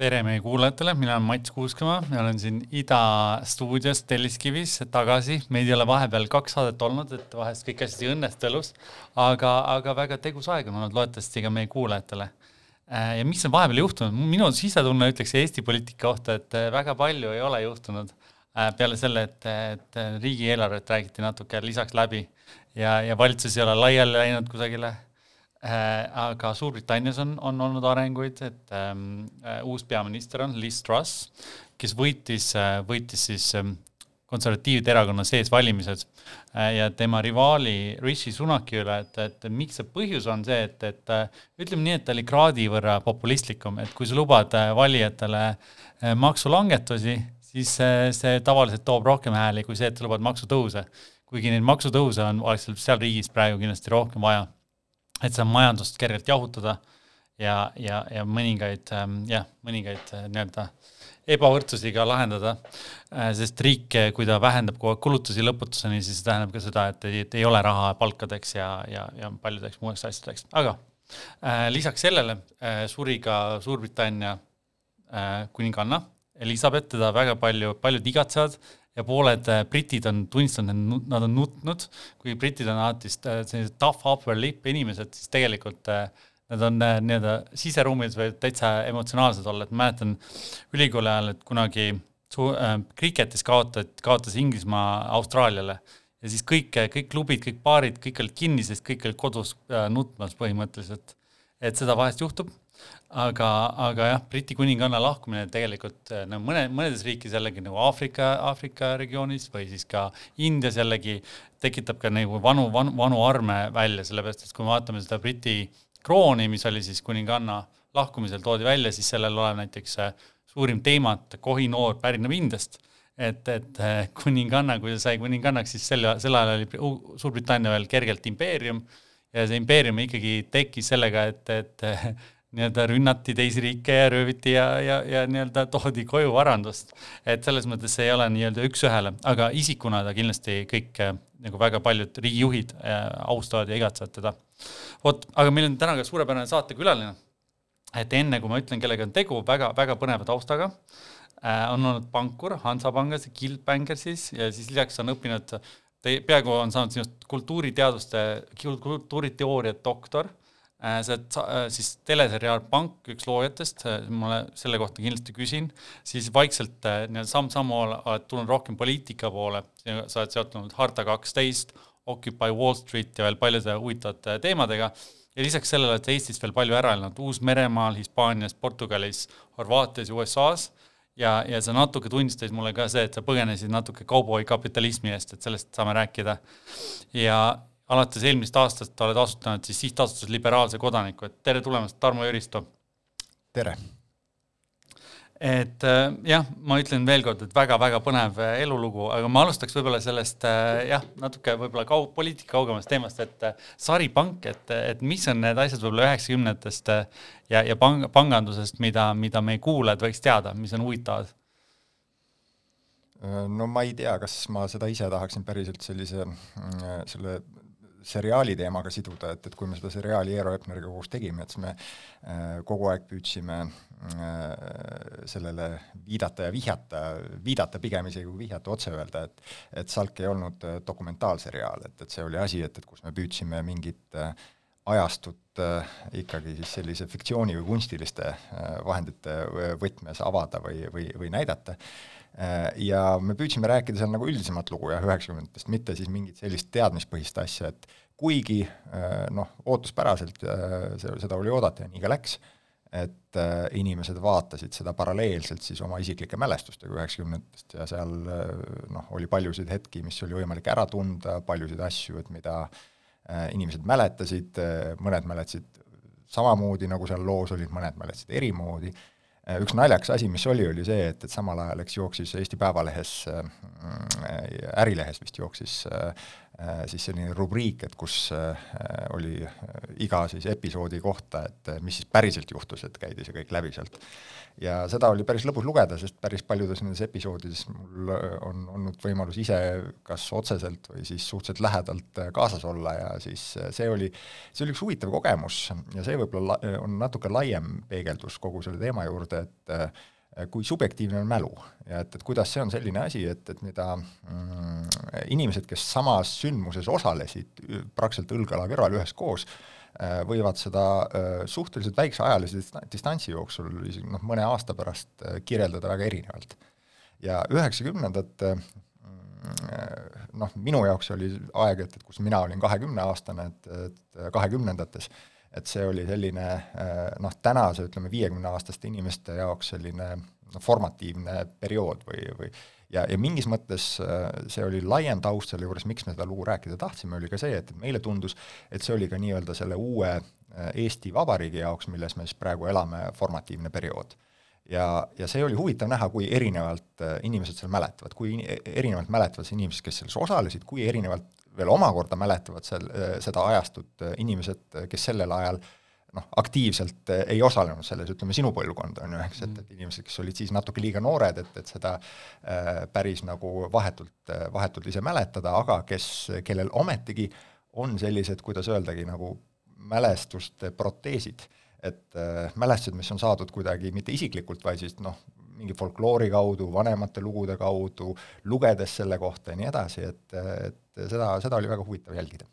tere meie kuulajatele, mina olen Mats Kuuskmaa ja olen siin Ida stuudios Telliskivis tagasi, meid ei ole vahepeal kaks saadet olnud, et vahest kõik asjad ei õnnestu elus, aga, aga väga tegus aeg on olnud loodetavasti ka meie kuulajatele. Äh, ja mis on vahepeal juhtunud, minu sisetunne ütleks Eesti poliitika kohta, et äh, väga palju ei ole juhtunud äh, peale selle, et, et riigieelarvet räägiti natuke lisaks läbi ja, ja valitsus ei ole laiali läinud kusagile aga Suurbritannias on, on olnud arenguid, et ähm, äh, uus peaminister on Liz Truss, kes võitis äh,, võitis siis ähm, konservatiivide erakonna sees valimised äh, ja tema rivaali Rishi Sunaki üle, et, et miks see põhjus on see, et, et äh, ütleme nii, et ta oli kraadi võrra populistlikum, et kui sa lubad äh, valijatele äh, maksulangetusi, siis äh, see tavaliselt toob rohkem hääli kui see, et sa lubad maksutõuse. kuigi neid maksutõuse on, oleks seal riigis praegu kindlasti rohkem vaja et saab majandust kergelt jahutada ja, ja, ja mõningaid ähm, jah, mõningaid äh, nii-öelda ebavõrdsusi ka lahendada, äh, sest riik, kui ta vähendab kogu aeg kulutusi lõputuseni, siis see tähendab ka seda, et, et ei ole raha palkadeks ja, ja, ja paljudeks muudeks asjadeks, aga äh, lisaks sellele äh, suri ka Suurbritannia äh, kuninganna Elizabeth, teda väga palju, paljud igatsevad ja pooled äh, britid on tunnistanud, nad on nutnud, kui britid on alati äh, sellised tough upper lip inimesed, siis tegelikult äh, nad on nii-öelda siseruumides või täitsa emotsionaalsed olla, et mäletan ülikooli ajal, et kunagi su- äh,, kriketis kaotati, kaotas Inglismaa Austraaliale. Ja siis kõik, kõik klubid, kõik baarid, kõik olid kinni, sest kõik olid kodus äh, nutmas põhimõtteliselt. et seda vahest juhtub aga, aga jah, Briti kuninganna lahkumine tegelikult no mõne, mõnedes riikides jällegi nagu Aafrika, Aafrika regioonis või siis ka Indias jällegi tekitab ka nagu vanu, vanu, vanu arme välja, sellepärast et kui me vaatame seda Briti krooni, mis oli siis kuninganna lahkumisel toodi välja, siis sellel olev näiteks äh, suurim teema, et kohinoor pärineb Indiast. Et, et äh, kuninganna, kui ta sai kuningannaks, siis sel, sel ajal oli Suurbritannia veel kergelt impeerium ja see impeerium ikkagi tekkis sellega, et, et nii-öelda rünnati teisi riike ja rööviti ja, ja, ja nii-öelda toodi koju varandust. et selles mõttes see ei ole nii-öelda üks-ühele, aga isikuna ta kindlasti kõik äh, nagu väga paljud riigijuhid äh, austavad ja igatsevad teda. vot, aga meil on täna ka suurepärane saatekülaline. et enne, kui ma ütlen, kellega on tegu, väga, väga põneva taustaga äh,, on olnud pankur Hansapangas Guildbankersis ja siis lisaks on õppinud, peaaegu on saanud sinust kultuuriteaduste, kultuuriteooria doktor see äh, siis teleseriaal Pank, üks loojatest, äh, ma selle kohta kindlasti küsin, siis vaikselt nii-öelda samm-sammu oled tulnud rohkem poliitika poole, sa oled seotud Harta kaksteist, Occupy Wall Street ja veel paljude huvitavate teemadega, ja lisaks sellele oled Eestis veel palju ära elanud, Uus-Meremaal, Hispaanias, Portugalis, Horvaatias ja USA-s, ja, ja sa natuke tunnistasid mulle ka see, et sa põgenesid natuke kauboi kapitalismi eest, et sellest saame rääkida. ja, alates eelmisest aastast oled asutanud siis sihtasutus Liberaalse Kodaniku, et tere tulemast, Tarmo Jüristo! tere! et äh, jah, ma ütlen veel kord, et väga-väga põnev äh, elulugu, aga ma alustaks võib-olla sellest äh, jah, natuke võib-olla kau-, poliitika kaugemast teemast, et saripank, et, et mis on need asjad võib-olla üheksakümnendatest ja, ja pang-, pangandusest, mida, mida meie kuulajad võiks teada, mis on huvitavad? no ma ei tea, kas ma seda ise tahaksin päriselt sellise, selle seriaali teemaga siduda, et, et kui me seda seriaali Eero Epneriga koos tegime, et siis me äh, kogu aeg püüdsime äh, sellele viidata ja vihjata, viidata pigem isegi kui vihjata, otse öelda, et et Salk ei olnud äh, dokumentaalseriaal, et, et see oli asi, et, et kus me püüdsime mingit ajastut ikkagi siis sellise fiktsiooni või kunstiliste vahendite võtmes avada või, või, või näidata ja me püüdsime rääkida seal nagu üldisemat lugu jah, üheksakümnendatest, mitte siis mingit sellist teadmispõhist asja, et kuigi äh, noh, ootuspäraselt äh, seda oli oodata ja nii ka läks, et inimesed vaatasid seda paralleelselt siis oma isiklike mälestustega üheksakümnendatest ja seal noh, oli paljusid hetki, mis oli võimalik ära tunda, paljusid asju, et mida inimesed mäletasid, mõned mäletasid samamoodi, nagu seal loos olid, mõned mäletasid erimoodi Äh, üks naljakas asi, mis oli, oli see, et, et samal ajal, eks, jooksis Eesti Päevalehes äh,, Ärilehes vist jooksis äh, Äh, siis selline rubriik, et kus äh, oli äh, iga siis episoodi kohta, et mis siis päriselt juhtus, et käidi see kõik läbi sealt. ja seda oli päris lõbus lugeda, sest päris paljudes nendes episoodides mul on olnud võimalus ise kas otseselt või siis suhteliselt lähedalt kaasas olla ja siis see oli, see oli üks huvitav kogemus ja see võib-olla on natuke laiem peegeldus kogu selle teema juurde, et Äh, kui subjektiivne on mälu ja et, et kuidas see on selline asi, et, et mida mm, inimesed, kes samas sündmuses osalesid praktiliselt õlg-õla kõrval üheskoos, äh, võivad seda äh, suhteliselt väikse ajalise distantsi jooksul, isegi noh, mõne aasta pärast kirjeldada väga erinevalt. ja üheksakümnendate mm, noh, minu jaoks oli aeg, et, et kus mina olin kahekümneaastane, et, et kahekümnendates et see oli selline äh, noh, tänase ütleme, viiekümneaastaste inimeste jaoks selline noh, formatiivne periood või, või ja, ja mingis mõttes äh, see oli laiem taust selle juures, miks me seda lugu rääkida tahtsime, oli ka see, et meile tundus, et see oli ka nii-öelda selle uue äh, Eesti Vabariigi jaoks, milles me siis praegu elame, formatiivne periood. Ja, ja see oli huvitav näha, kui erinevalt inimesed seal mäletavad, kui erinevalt mäletavad inimesed, kes selles osalesid, kui erinevalt veel omakorda mäletavad seal seda ajastut inimesed, kes sellel ajal noh, aktiivselt ei osalenud selles, ütleme sinu põlvkond on ju, eks, et, et inimesed, kes olid siis natuke liiga noored, et, et seda äh, päris nagu vahetult, vahetult ise mäletada, aga kes, kellel ometigi on sellised, kuidas öeldagi, nagu mälestuste proteesid, et äh, mälestused, mis on saadud kuidagi mitte isiklikult, vaid siis noh, mingi folkloori kaudu, vanemate lugude kaudu, lugedes selle kohta ja nii edasi, et, et seda, seda oli väga huvitav jälgida.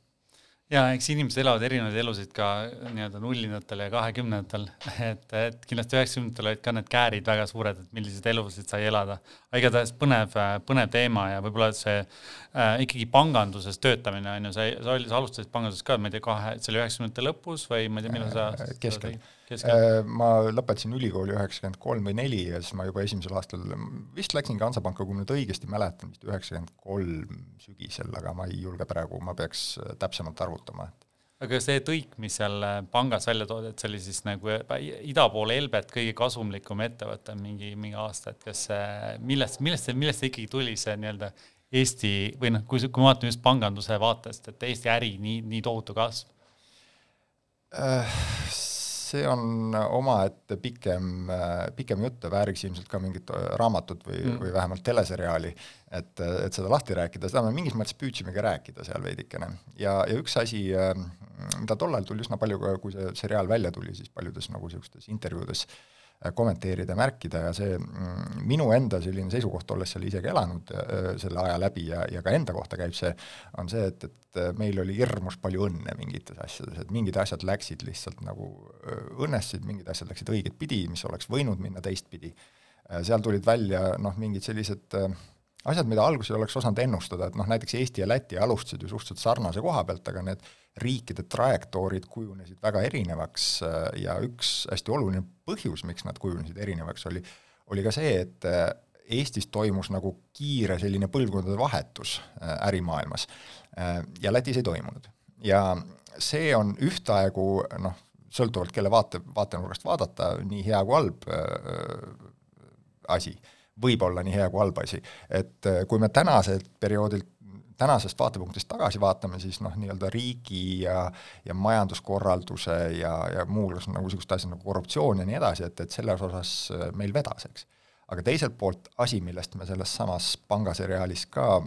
Ja eks inimesed elavad erinevaid elusid ka nii-öelda nullindatel ja kahekümnendatel, et, et kindlasti üheksakümnendatel olid ka need käärid väga suured, et milliseid elusid sai elada. aga igatahes põnev, põnev teema ja võib-olla see äh, ikkagi panganduses töötamine on ju, sa, sa, sa alustasid panganduses ka, ma ei tea, kahe, see oli üheksakümnendate lõpus või ma ei tea, millal sa äh, keskel ma lõpetasin ülikooli üheksakümmend kolm või neli ja siis ma juba esimesel aastal vist läksingi Hansapanka, kui ma nüüd õigesti mäletan, vist üheksakümmend kolm sügisel, aga ma ei julge praegu, ma peaks äh, täpsemalt arvutama, et aga see tõik, mis seal äh, pangas välja toodi, et see oli siis nagu ida pool Elbet kõige kasumlikum ettevõte mingi, mingi aasta, et kas millest, millest see, millest see ikkagi tuli, see nii-öelda Eesti või noh, kui, kui me vaatame just panganduse vaatest, et Eesti äri nii, nii tohutu kasv äh,? See on omaette pikem, pikem jutt ja vääriks ilmselt ka mingit raamatut või mm., või vähemalt teleseriaali, et, et seda lahti rääkida, seda me mingis mõttes püüdsimegi rääkida seal veidikene. ja, ja üks asi, mida tol ajal tuli üsna palju, kui see seriaal välja tuli, siis paljudes nagu niisugustes intervjuudes äh, Äh, kommenteerida ja märkida ja see mm, minu enda selline seisukoht, olles seal isegi elanud äh, selle aja läbi ja, ja ka enda kohta käib see, on see, et, et äh, meil oli hirmus palju õnne mingites asjades, et mingid asjad läksid lihtsalt nagu õnnestusid, mingid asjad läksid õiget pidi, mis oleks võinud minna teistpidi. seal tulid välja noh, mingid sellised asjad, mida alguses oleks osanud ennustada, et noh, näiteks Eesti ja Läti alustasid ju suhteliselt sarnase koha pealt, aga need riikide trajektoorid kujunesid väga erinevaks äh, ja üks hästi oluline põhjus, miks nad kujunesid erinevaks, oli, oli ka see, et äh, Eestis toimus nagu kiire selline põlvkondade vahetus äh, ärimaailmas ja Lätis ei toimunud. ja see on ühtaegu noh, sõltuvalt kelle vaate, vaatenurgast vaadata, nii hea kui halb äh, asi, võib olla nii hea kui halb asi. et kui me tänaselt perioodilt tänasest vaatepunktist tagasi vaatame, siis noh, nii-öelda riigi ja ja majanduskorralduse ja, ja muuhulgas nagu niisugused asjad nagu korruptsioon ja nii edasi, et, et selles osas äh, meil vedas, eks. aga teiselt poolt asi, millest me selles samas pangaseriaalis ka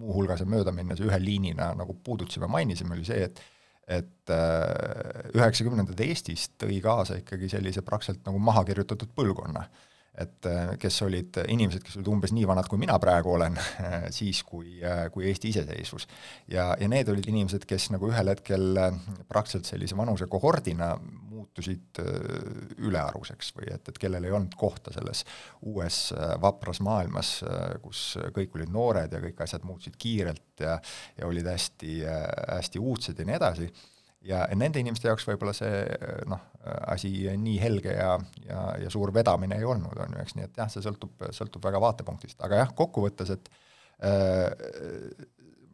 muuhulgas ja mööda minnes ühe liinina nagu puudutasime, mainisime, oli see, et et äh, üheksakümnendad Eestis tõi kaasa ikkagi sellise praktiliselt nagu maha kirjutatud põlvkonna et äh, kes olid inimesed, kes olid umbes nii vanad, kui mina praegu olen, siis kui, äh, kui Eesti iseseisvus. ja, ja need olid inimesed, kes nagu ühel hetkel äh, praktiliselt sellise vanuse kohordina muutusid ülearuseks või et, et kellel ei olnud kohta selles uues vapras maailmas, kus kõik olid noored ja kõik asjad muutusid kiirelt ja, ja olid hästi, hästi uudsed ja nii edasi ja nende inimeste jaoks võib-olla see noh, asi nii helge ja, ja, ja suur vedamine ei olnud, on ju, eks, nii et jah, see sõltub, sõltub väga vaatepunktist, aga jah, kokkuvõttes, et äh,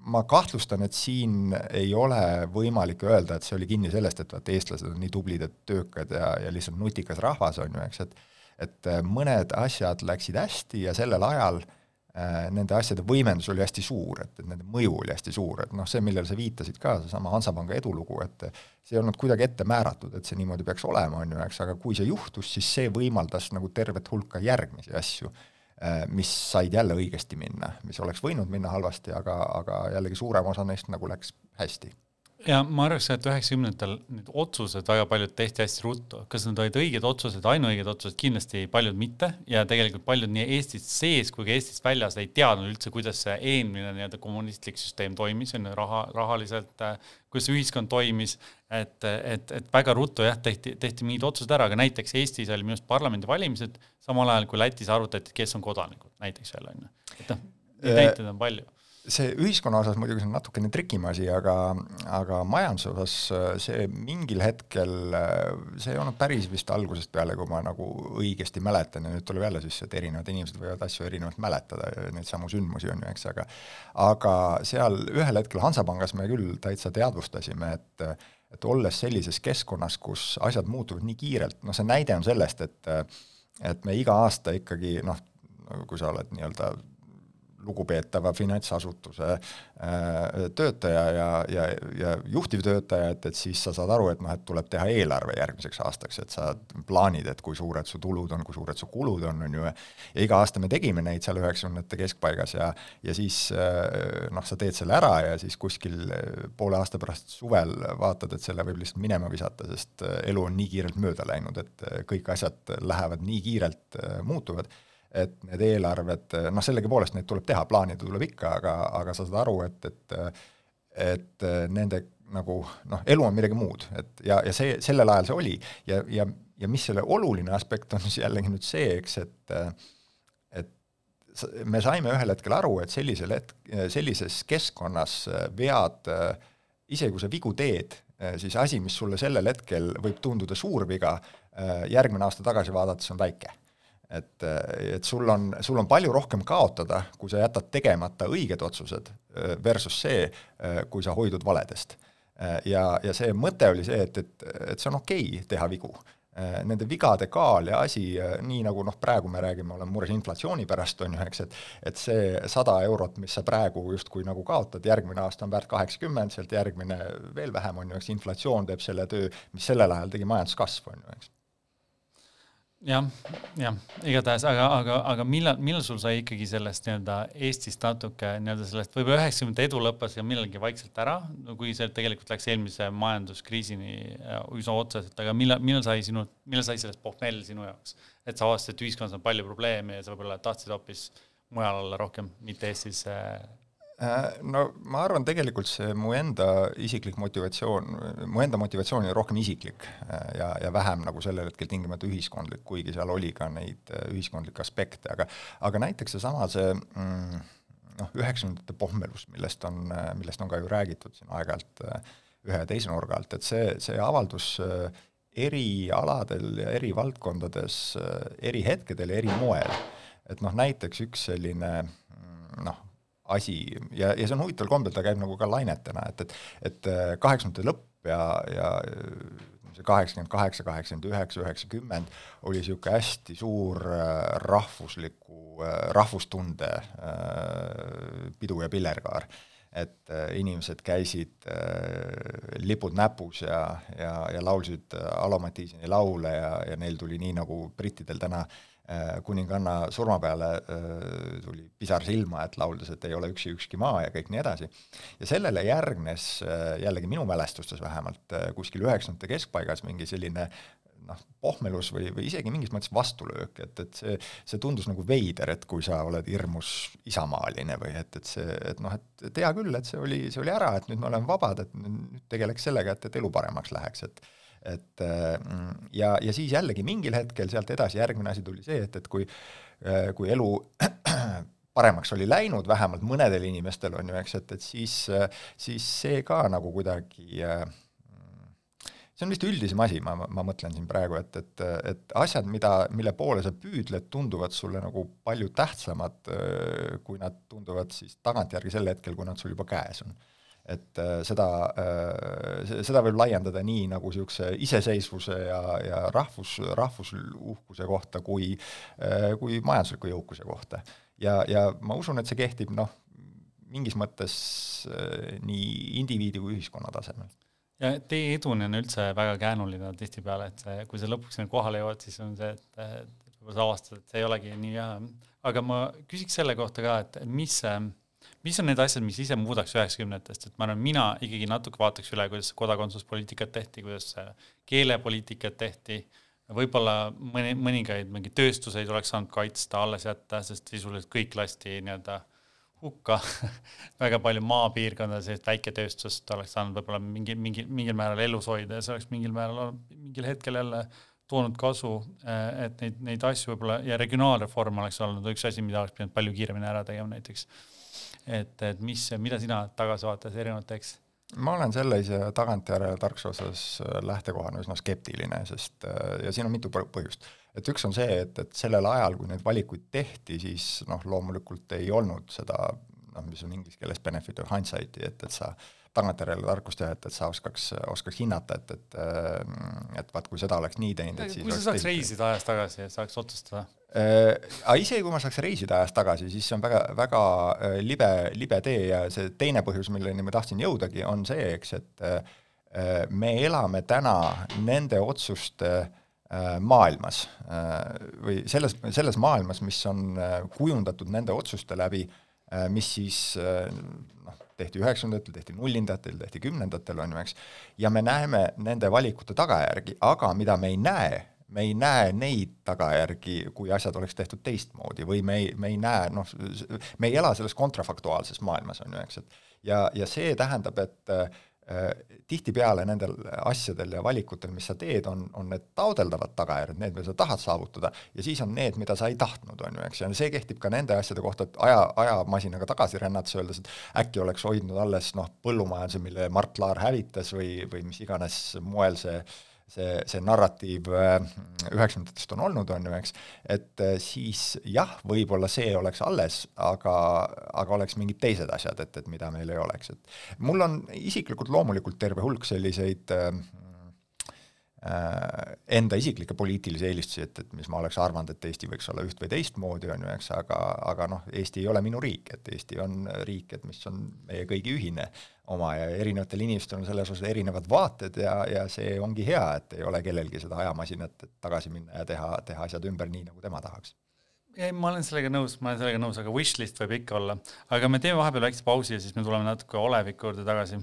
ma kahtlustan, et siin ei ole võimalik öelda, et see oli kinni sellest, et vaat eestlased on nii tublid ja töökad ja, ja lihtsalt nutikas rahvas, on ju, eks, et et mõned asjad läksid hästi ja sellel ajal Äh, nende asjade võimendus oli hästi suur, et, et nende mõju oli hästi suur, et noh, see, millele sa viitasid ka, seesama Hansapanga edulugu, et see ei olnud kuidagi ette määratud, et see niimoodi peaks olema, on ju, eks, aga kui see juhtus, siis see võimaldas nagu tervet hulka järgmisi asju, äh, mis said jälle õigesti minna, mis oleks võinud minna halvasti, aga, aga jällegi suurem osa neist nagu läks hästi ja ma arvaks, et üheksakümnendatel need otsused väga paljud tehti hästi ruttu, kas need olid õiged otsused, ainuõiged otsused, kindlasti paljud mitte. Ja tegelikult paljud nii Eestis sees kui ka Eestist väljas ei teadnud üldse, kuidas see eelmine nii-öelda kommunistlik süsteem toimis, on ju, raha, rahaliselt, kuidas see ühiskond toimis, et, et, et väga ruttu jah, tehti, tehti mingid otsused ära, aga näiteks Eestis oli minu arust parlamendivalimised samal ajal kui Lätis arutati, kes on kodanikud, näiteks veel on ju, et noh, neid näiteid on palju see ühiskonna osas muidugi see on natukene trikim asi, aga, aga majanduse osas äh, see mingil hetkel, äh, see ei olnud päris vist algusest peale, kui ma nagu õigesti mäletan ja nüüd tuleb jälle siis, et erinevad inimesed võivad asju erinevalt mäletada, neid samu sündmusi on ju, eks, aga aga seal ühel hetkel Hansapangas me küll täitsa teadvustasime, et et olles sellises keskkonnas, kus asjad muutuvad nii kiirelt, noh see näide on sellest, et et me iga aasta ikkagi noh, kui sa oled nii-öelda lugupeetava finantsasutuse äh, töötaja ja, ja, ja juhtivtöötaja, et, et siis sa saad aru, et noh, et tuleb teha eelarve järgmiseks aastaks, et sa plaanid, et kui suured su tulud on, kui suured su kulud on, on ju, ja iga aasta me tegime neid seal üheksakümnendate keskpaigas ja ja siis äh, noh, sa teed selle ära ja siis kuskil äh, poole aasta pärast suvel vaatad, et selle võib lihtsalt minema visata, sest elu on nii kiirelt mööda läinud, et kõik asjad lähevad nii kiirelt, muutuvad et need eelarved, noh sellegipoolest neid tuleb teha, plaanida tuleb ikka, aga, aga sa saad aru, et, et et nende nagu noh, elu on midagi muud, et ja, ja see, sellel ajal see oli. Ja, ja, ja mis selle oluline aspekt on siis jällegi nüüd see, eks, et et me saime ühel hetkel aru, et sellisel hetk-, sellises keskkonnas vead, isegi kui sa vigu teed, siis asi, mis sulle sellel hetkel võib tunduda suur viga, järgmine aasta tagasi vaadates on väike et, et sul on, sul on palju rohkem kaotada, kui sa jätad tegemata õiged otsused, versus see, kui sa hoidud valedest. ja, ja see mõte oli see, et, et, et see on okei okay teha vigu. Nende vigade kaal ja asi, nii nagu noh, praegu me räägime, oleme mures inflatsiooni pärast, on ju, eks, et et see sada eurot, mis sa praegu justkui nagu kaotad, järgmine aasta on väärt kaheksakümmend, sealt järgmine veel vähem, on ju, eks inflatsioon teeb selle töö, mis sellel ajal tegi majanduskasv, on ju, eks jah, jah, igatahes, aga, aga, aga millal, millal sul sai ikkagi sellest nii-öelda Eestist natuke nii-öelda sellest võib-olla üheksakümnendate edu lõppes ja millalgi vaikselt ära, no kui see tegelikult läks eelmise majanduskriisini äh, üsna otseselt, aga millal, millal sai sinu, millal sai sellest pohmell sinu jaoks? et sa avastasid, et ühiskonnas on palju probleeme ja sa võib-olla tahtsid hoopis mujal olla rohkem, mitte Eestis äh, no ma arvan, tegelikult see mu enda isiklik motivatsioon, mu enda motivatsioon oli rohkem isiklik äh, ja, ja vähem nagu sellel hetkel tingimata ühiskondlik, kuigi seal oli ka neid äh, ühiskondlikke aspekte, aga aga näiteks seesama see, sama, see mm, noh, üheksakümnendate pohmelus, millest on, millest on ka ju räägitud siin aeg-ajalt ühe ja teise nurga alt, et see, see avaldus eri aladel ja eri valdkondades, eri hetkedel ja eri moel. et noh, näiteks üks selline mm, noh, asi ja, ja see on huvitaval kombel, ta käib nagu ka lainetena, et, et et äh, kaheksakümnendate lõpp ja, ja see kaheksakümmend kaheksa, kaheksakümmend üheksa, üheksakümmend oli niisugune hästi suur äh, rahvusliku, äh, rahvustunde pidu ja pillerkaar. et inimesed käisid lipud näpus ja, ja, ja laulsid Alo Mattiiseni laule ja, ja neil tuli nii, nagu brittidel täna äh, Äh, kuninganna surma peale äh, tuli pisar silma, et lauldes, et ei ole üksi ükski maa ja kõik nii edasi. ja sellele järgnes äh, jällegi minu mälestustes vähemalt kuskil üheksakümnendate keskpaigas mingi selline noh, pohmelus või, või isegi mingis mõttes vastulöök, et, et see, see tundus nagu veider, et kui sa oled hirmus isamaaline või et, et see, et noh, et hea küll, et see oli, see oli ära, et nüüd me oleme vabad, et nüüd tegeleks sellega, et, et elu paremaks läheks, et et mm, ja, ja siis jällegi mingil hetkel sealt edasi järgmine asi tuli see, et, et kui, äh, kui elu paremaks oli läinud, vähemalt mõnedel inimestel on ju, eks, et, et siis, siis see ka nagu kuidagi äh, see on vist üldisem asi, ma, ma mõtlen siin praegu, et, et, et asjad, mida, mille poole sa püüdled, tunduvad sulle nagu palju tähtsamad, äh, kui nad tunduvad siis tagantjärgi sel hetkel, kui nad sul juba käes on et äh, seda äh,, seda võib laiendada nii nagu niisuguse iseseisvuse ja, ja rahvus, rahvusuhkuse kohta kui äh,, kui majandusliku jõukuse kohta. ja, ja ma usun, et see kehtib noh, mingis mõttes nii indiviidi kui ühiskonna tasemel ja teie eduni on üldse väga käänuline tihtipeale, et see, kui sa lõpuks sinna kohale jõuad, siis on see, et, et võib-olla sa avastad, et see ei olegi nii hea. aga ma küsiks selle kohta ka, et mis, mis on need asjad, mis ise muudaks üheksakümnendatest, et ma arvan, mina ikkagi natuke vaataks üle, kuidas kodakondsuspoliitikat tehti, kuidas keelepoliitikat tehti, võib-olla mõni, mõningaid mingeid tööstuseid oleks saanud kaitsta, alles jätta, sest sisuliselt kõik lasti nii-öelda hukka. Väga palju maapiirkondades, väiketööstust oleks saanud võib-olla mingi, mingi, mingil määral elus hoida ja see oleks mingil määral mingil hetkel jälle toonud kasu, eh, et neid, neid asju võib-olla ja regionaalreform oleks olnud üks asi, mida oleks pidanud palju kiiremini ära tegema näiteks. Et, et mis, mida sina tagasivaates erinevalt teeks? ma olen sellise tagantjärele tarkuse osas äh, lähtekohana üsna skeptiline, sest äh, ja siin on mitu põhjust. et üks on see, et, et sellel ajal, kui neid valikuid tehti, siis noh, loomulikult ei olnud seda noh, mis on inglise keeles benefit of hindsight'i, et, et sa tagantjärele tarkust teha, et, et sa oskaks, oskaks hinnata, et, et et vaat, kui seda oleks nii teinud, et siis kui sa saaks reisida ajas tagasi ja saaks otsustada äh,? Aga isegi kui ma saaks reisida ajas tagasi, siis see on väga, väga äh, libe, libe tee ja see teine põhjus, milleni ma tahtsin jõudagi, on see, eks, et äh, me elame täna nende otsuste äh, maailmas äh, või selles, selles maailmas, mis on äh, kujundatud nende otsuste läbi, mis siis noh, tehti üheksakümnendatel, tehti nullindatel, tehti kümnendatel, on ju, eks, ja me näeme nende valikute tagajärgi, aga mida me ei näe, me ei näe neid tagajärgi, kui asjad oleks tehtud teistmoodi või me ei, me ei näe, noh, me ei ela selles kontrafaktuaalses maailmas, on ju, eks, et ja, ja see tähendab, et äh, tihtipeale nendel asjadel ja valikutel, mis sa teed, on, on need taodeldavad tagajärjed, need, mida sa tahad saavutada, ja siis on need, mida sa ei tahtnud, on ju, eks, ja see kehtib ka nende asjade kohta, et aja, ajamasinaga tagasi rännates öeldes, et äkki oleks hoidnud alles noh, põllumajanduse, mille Mart Laar hävitas või, või mis iganes moel see äh, see, see narratiiv äh, üheksakümnendatest on olnud, on ju, eks, et äh, siis jah, võib-olla see oleks alles, aga, aga oleks mingid teised asjad, et, et mida meil ei oleks, et. Mul on isiklikult loomulikult terve hulk selliseid äh, enda isiklikke poliitilisi eelistusi, et, et mis ma oleks arvanud, et Eesti võiks olla üht või teistmoodi, on ju, eks, aga, aga noh, Eesti ei ole minu riik, et Eesti on riik, et mis on meie kõigi ühine oma ja erinevatel inimestel on selles osas erinevad vaated ja, ja see ongi hea, et ei ole kellelgi seda ajamasinat, et tagasi minna ja teha, teha asjad ümber nii, nagu tema tahaks. ei, ma olen sellega nõus, ma olen sellega nõus, aga wishlist võib ikka olla. aga me teeme vahepeal väikse pausi ja siis me tuleme natuke oleviku juurde tagasi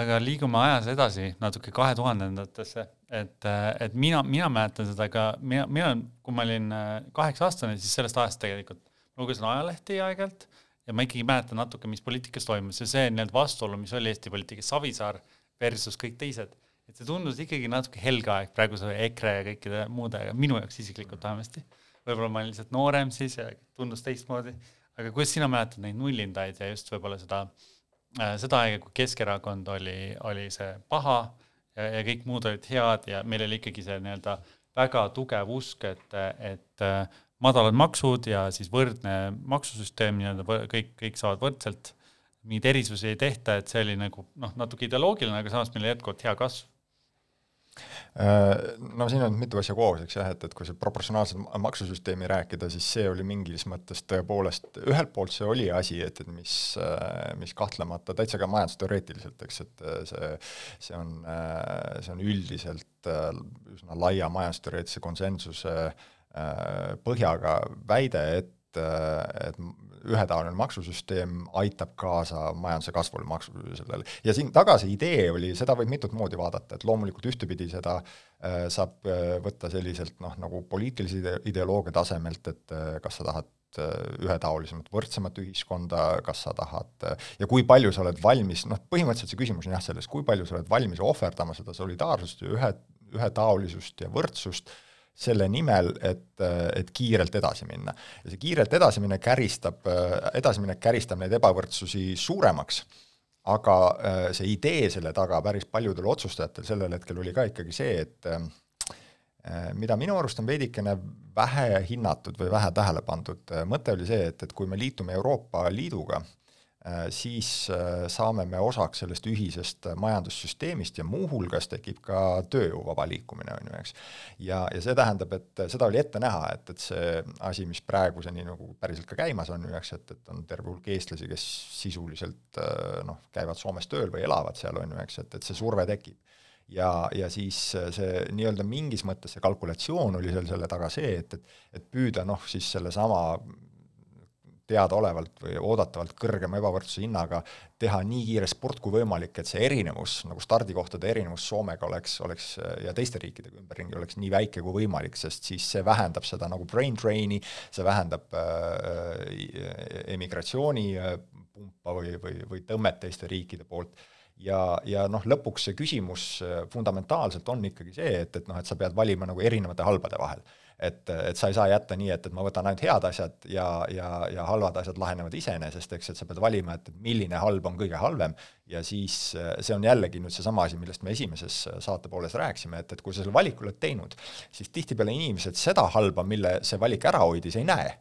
aga liigume ajas edasi natuke kahe tuhandendatesse, et, et mina, mina mäletan seda ka, mina, mina, kui ma olin äh, kaheksa aastane, siis sellest ajast tegelikult. Lugesin ajalehti aeg-ajalt ja ma ikkagi mäletan natuke, mis poliitikas toimus. Ja see nii-öelda vastuolu, mis oli Eesti poliitikas, Savisaar versus kõik teised, et see tundus ikkagi natuke helge aeg praeguse EKRE ja kõikide muudega, minu jaoks isiklikult vähemasti. võib-olla ma olin lihtsalt noorem siis ja tundus teistmoodi, aga kuidas sina mäletad neid nullindaid ja just võib-olla seda Äh, seda aega, kui Keskerakond oli, oli see paha ja, ja kõik muud olid head ja meil oli ikkagi see nii-öelda väga tugev usk, et, et äh, madalad maksud ja siis võrdne maksusüsteem nii-öelda kõik, kõik saavad võrdselt, mingeid erisusi ei tehta, et see oli nagu noh, natuke ideoloogiline, aga samas meil oli jätkuvalt hea kasv. Äh, no siin on mitu asja koos, eks jah, et, et kui see proportsionaalset maksusüsteemi rääkida, siis see oli mingis mõttes tõepoolest, ühelt poolt see oli asi, et, et mis, äh, mis kahtlemata täitsa ka majandusteoreetiliselt, eks, et äh, see, see on, see on üldiselt üsna laia majandusteoreetilise konsensuse põhjaga väide, et et ühetaoline maksusüsteem aitab kaasa majanduse kasvule maksu sellele. ja siin taga see idee oli, seda võib mitut moodi vaadata, et loomulikult ühtepidi seda äh, saab äh, võtta selliselt noh, nagu poliitilise ide ideoloogia tasemelt, et äh, kas sa tahad äh, ühetaolisemat, võrdsemat ühiskonda, kas sa tahad äh, ja kui palju sa oled valmis, noh, põhimõtteliselt see küsimus on jah selles, kui palju sa oled valmis ohverdama seda solidaarsust ja ühe, ühetaolisust ja võrdsust äh, selle nimel, et, et kiirelt edasi minna. ja see kiirelt edasimine käristab, edasiminek käristab neid ebavõrdsusi suuremaks, aga äh, see idee selle taga päris paljudel otsustajatel sellel hetkel oli ka ikkagi see, et äh, mida minu arust on veidikene vähe hinnatud või vähe tähele pandud, mõte oli see, et, et kui me liitume Euroopa Liiduga, Äh, siis äh, saame me osaks sellest ühisest majandussüsteemist ja muuhulgas tekib ka tööjõu vaba liikumine, on ju, eks. ja, ja see tähendab, et seda oli ette näha, et, et see asi, mis praeguseni nagu päriselt ka käimas on ju, eks, et, et on terve hulk eestlasi, kes sisuliselt äh, noh, käivad Soomes tööl või elavad seal, on ju, eks, et, et see surve tekib ja, ja siis see nii-öelda mingis mõttes see kalkulatsioon oli seal selle taga see, et, et et püüda noh, siis sellesama teadaolevalt või oodatavalt kõrgema ebavõrdsuse hinnaga teha nii kiire sport kui võimalik, et see erinevus, nagu stardikohtade erinevus Soomega oleks, oleks ja teiste riikidega ümberringi oleks nii väike kui võimalik, sest siis see vähendab seda nagu brain drain'i, see vähendab äh, emigratsiooni äh, pumpa või, või, või tõmmet teiste riikide poolt. Ja, ja noh, lõpuks see küsimus äh, fundamentaalselt on ikkagi see, et, et noh, et sa pead valima nagu erinevate halbade vahel et, et sa ei saa jätta nii, et, et ma võtan ainult head asjad ja, ja, ja halvad asjad lahenevad iseenesest, eks, et sa pead valima, et milline halb on kõige halvem. Ja siis see on jällegi nüüd seesama asi, millest me esimeses saate pooles rääkisime, et, et kui sa selle valiku oled teinud, siis tihtipeale inimesed seda halba, mille see valik ära hoidis, ei näe